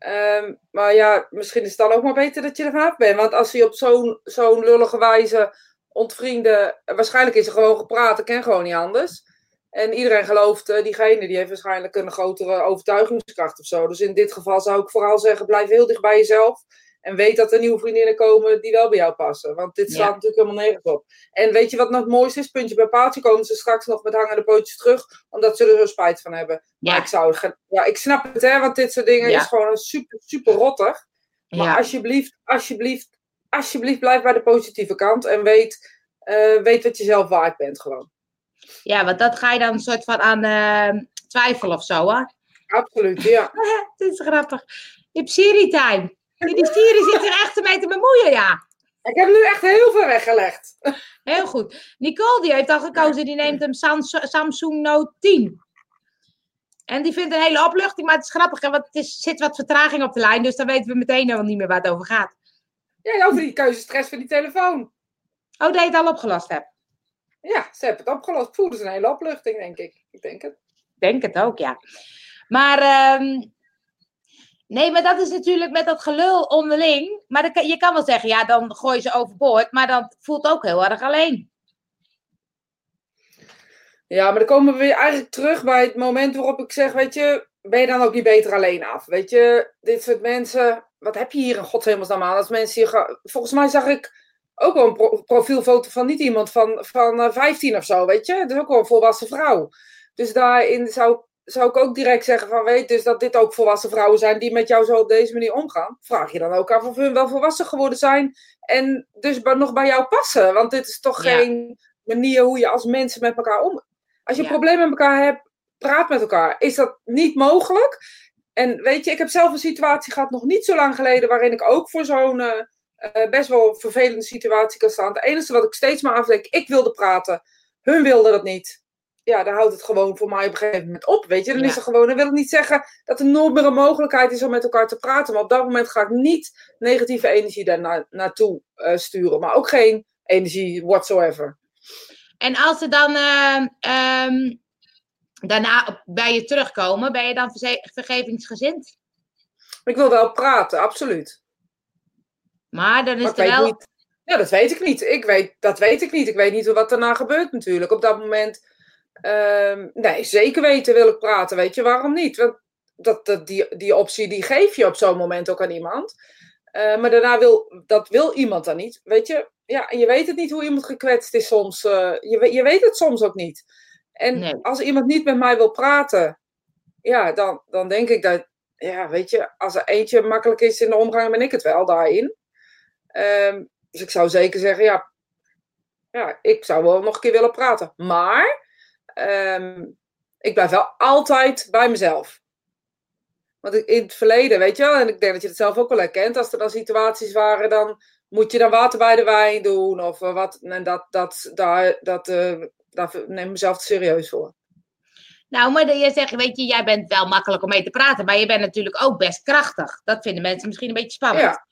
Um, maar ja, misschien is het dan ook maar beter dat je er vanaf bent. Want als hij op zo'n zo'n lullige wijze ontvrienden, waarschijnlijk is er gewoon gepraat, ik ken gewoon niet anders. En iedereen gelooft, uh, diegene die heeft waarschijnlijk een grotere overtuigingskracht of zo. Dus in dit geval zou ik vooral zeggen, blijf heel dicht bij jezelf. En weet dat er nieuwe vriendinnen komen die wel bij jou passen. Want dit staat Ja. natuurlijk helemaal nergens op. En weet je wat nog het mooiste is? Puntje bij paaltje komen ze straks nog met hangende pootjes terug. Omdat ze er zo spijt van hebben. Maar Ja. ik zou... Ja, ik snap het hè. Want dit soort dingen Ja. is gewoon super, super rottig. Maar Ja. alsjeblieft, alsjeblieft, alsjeblieft blijf bij de positieve kant. En weet, eh, weet wat je zelf waard bent gewoon. ja, want dat ga je dan een soort van aan eh, twijfel of zo, hè? Absoluut, ja. Het is grappig. Je hebt Siri-time. Die Siri zit er echt mee te bemoeien, ja. Ik heb nu echt heel veel weggelegd. Heel goed. Nicole die heeft al gekozen, die neemt een Samsung Note 10. En die vindt een hele opluchting, maar het is grappig, hè, want het is, zit wat vertraging op de lijn, dus dan weten we meteen al niet meer waar het over gaat. Ja, over die keuzestress van die telefoon. Oh, dat je het al opgelost hebt? Ja, ze hebben het opgelost. Voelde een hele opluchting, denk ik. Ik denk het. denk het ook, ja. Maar, ehm, nee, maar dat is natuurlijk met dat gelul onderling. Maar je kan wel zeggen, ja, dan gooi je ze overboord, maar dan voelt ook heel erg alleen. Ja, maar dan komen we weer eigenlijk terug bij het moment waarop ik zeg, weet je, ben je dan ook niet beter alleen af? Weet je, dit soort mensen, wat heb je hier in godshemelsnaam aan? Als mensen hier volgens mij zag ik ook wel een profielfoto van niet iemand van, van uh, eh, 15 of zo, weet je? Het is ook wel een volwassen vrouw. Dus daarin zou, zou ik ook direct zeggen van, weet dus dat dit ook volwassen vrouwen zijn die met jou zo op deze manier omgaan. Vraag je dan ook af of hun wel volwassen geworden zijn en dus nog bij jou passen. Want dit is toch geen manier hoe je als mensen met elkaar om, als je een probleem met elkaar hebt, praat met elkaar. Is dat niet mogelijk? En weet je, ik heb zelf een situatie gehad nog niet zo lang geleden, waarin ik ook voor zo'n uh, best wel vervelende situatie kan staan. Het enige wat ik steeds maar afdek, ik wilde praten. Hun wilden dat niet. Ja, dan houdt het gewoon voor mij op een gegeven moment op. Weet je, dan is er gewoon. Dan wil ik niet zeggen dat er nooit meer een mogelijkheid is om met elkaar te praten. Maar op dat moment ga ik niet negatieve energie daar naartoe uh, sturen. Maar ook geen energie whatsoever. En als ze dan uh, um, daarna bij je terugkomen, ben je dan vergevingsgezind? Ik wil wel praten, absoluut. Maar dan is er wel. Niet, ja, dat weet ik niet. Ik weet, dat weet ik niet. Ik weet niet wat daarna gebeurt natuurlijk. Op dat moment. Um, nee, zeker weten wil ik praten. Weet je waarom niet? Want dat, dat, die, die optie die geef je op zo'n moment ook aan iemand. Uh, maar daarna wil, dat wil iemand dan niet. Weet je, ja, en je weet het niet hoe iemand gekwetst is soms. Uh, je, je weet het soms ook niet. En als iemand niet met mij wil praten, ja, dan, dan denk ik dat, ja, weet je, als er eentje makkelijk is in de omgang, ben ik het wel daarin. Um, dus ik zou zeker zeggen, ja, ja, ik zou wel nog een keer willen praten. Maar um, ik blijf wel altijd bij mezelf. Want in het verleden, weet je wel, en ik denk dat je het zelf ook wel herkent, als er dan situaties waren, dan moet je dan water bij de wijn doen of eh, wat. En dat, dat, daar, dat, uh, daar neem ik mezelf te serieus voor. Nou, maar je zegt, weet je, jij bent wel makkelijk om mee te praten, maar je bent natuurlijk ook best krachtig. Dat vinden mensen misschien een beetje spannend. Ja,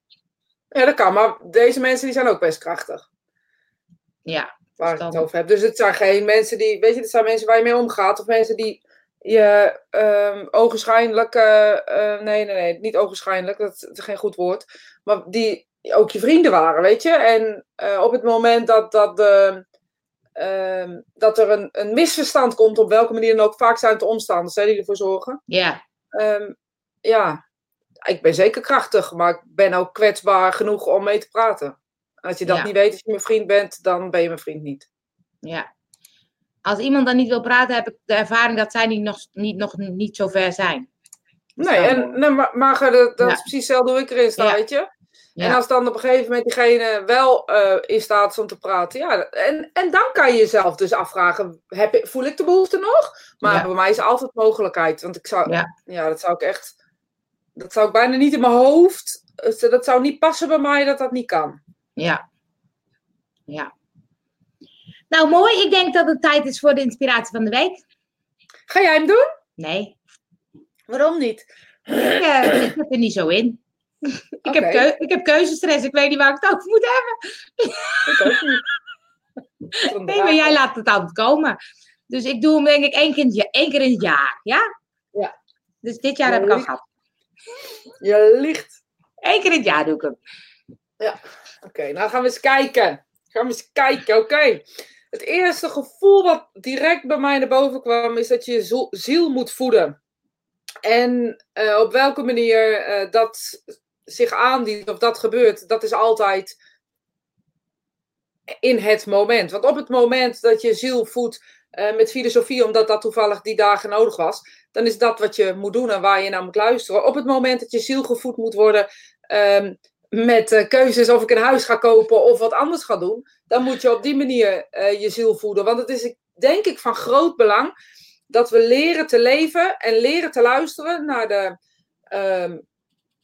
ja dat kan, maar deze mensen die zijn ook best krachtig. Ja. Waar ik het over heb. Dus het zijn geen mensen die, weet je, het zijn mensen waar je mee omgaat of mensen die je um, ogenschijnlijk, uh, nee, nee, nee, niet ogenschijnlijk, dat is geen goed woord, maar die ook je vrienden waren, weet je. En uh, op het moment dat, dat, de, uh, dat er een, een misverstand komt, op welke manier dan ook, vaak zijn het de omstanders hè, die ervoor zorgen. Ja. Um, ja, ik ben zeker krachtig, maar ik ben ook kwetsbaar genoeg om mee te praten. Als je dat niet weet als je mijn vriend bent, dan ben je mijn vriend niet. Ja. Als iemand dan niet wil praten, heb ik de ervaring dat zij niet nog niet, nog niet zo ver zijn. Nee, en, nee, maar, maar dat, dat is precies hetzelfde hoe ik erin sta, weet je. En als dan op een gegeven moment diegene wel uh, in staat is om te praten, ja, en, en dan kan je jezelf dus afvragen, heb, voel ik de behoefte nog? Maar bij mij is altijd mogelijkheid, want ik zou, ja. dat zou ik echt, dat zou ik bijna niet in mijn hoofd, dat zou niet passen bij mij dat dat niet kan. Ja, ja. Nou, mooi. Ik denk dat het tijd is voor de inspiratie van de week. Ga jij hem doen? Nee. Waarom niet? Ik, uh, ik er niet zo in. Ik, heb keu ik heb keuzestress. Ik weet niet waar ik het over moet hebben. Ik ook niet. nee, maar jij laat het altijd komen. Dus ik doe hem denk ik één keer, één keer in het jaar. Ja? Ja. Dus dit jaar heb ik al gehad. Je ligt. Eén keer in het jaar doe ik hem. Ja. Oké, nou gaan we eens kijken. Gaan we eens kijken, oké. Het eerste gevoel wat direct bij mij naar boven kwam, is dat je je ziel moet voeden. En uh, op welke manier uh, dat zich aandient of dat gebeurt, dat is altijd in het moment. Want op het moment dat je ziel voedt uh, met filosofie, omdat dat toevallig die dagen nodig was, dan is dat wat je moet doen en waar je naar moet luisteren. Op het moment dat je ziel gevoed moet worden um, met uh, keuzes of ik een huis ga kopen of wat anders ga doen, dan moet je op die manier uh, je ziel voeden. Want het is denk ik van groot belang dat we leren te leven en leren te luisteren naar de ehm,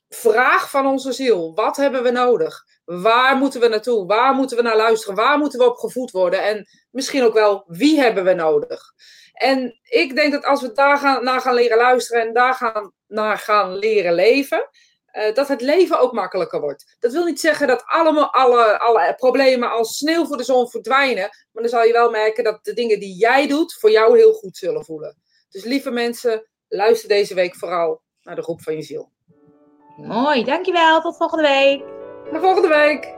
vraag van onze ziel. Wat hebben we nodig? Waar moeten we naartoe? Waar moeten we naar luisteren? Waar moeten we op gevoed worden? En misschien ook wel, wie hebben we nodig? En ik denk dat als we daar gaan, naar gaan leren luisteren en daar gaan, naar gaan leren leven, uh, dat het leven ook makkelijker wordt. Dat wil niet zeggen dat allemaal, alle, alle problemen als sneeuw voor de zon verdwijnen. Maar dan zal je wel merken dat de dingen die jij doet voor jou heel goed zullen voelen. Dus lieve mensen, luister deze week vooral naar de groep van je ziel. Mooi, dankjewel. Tot volgende week. Tot volgende week.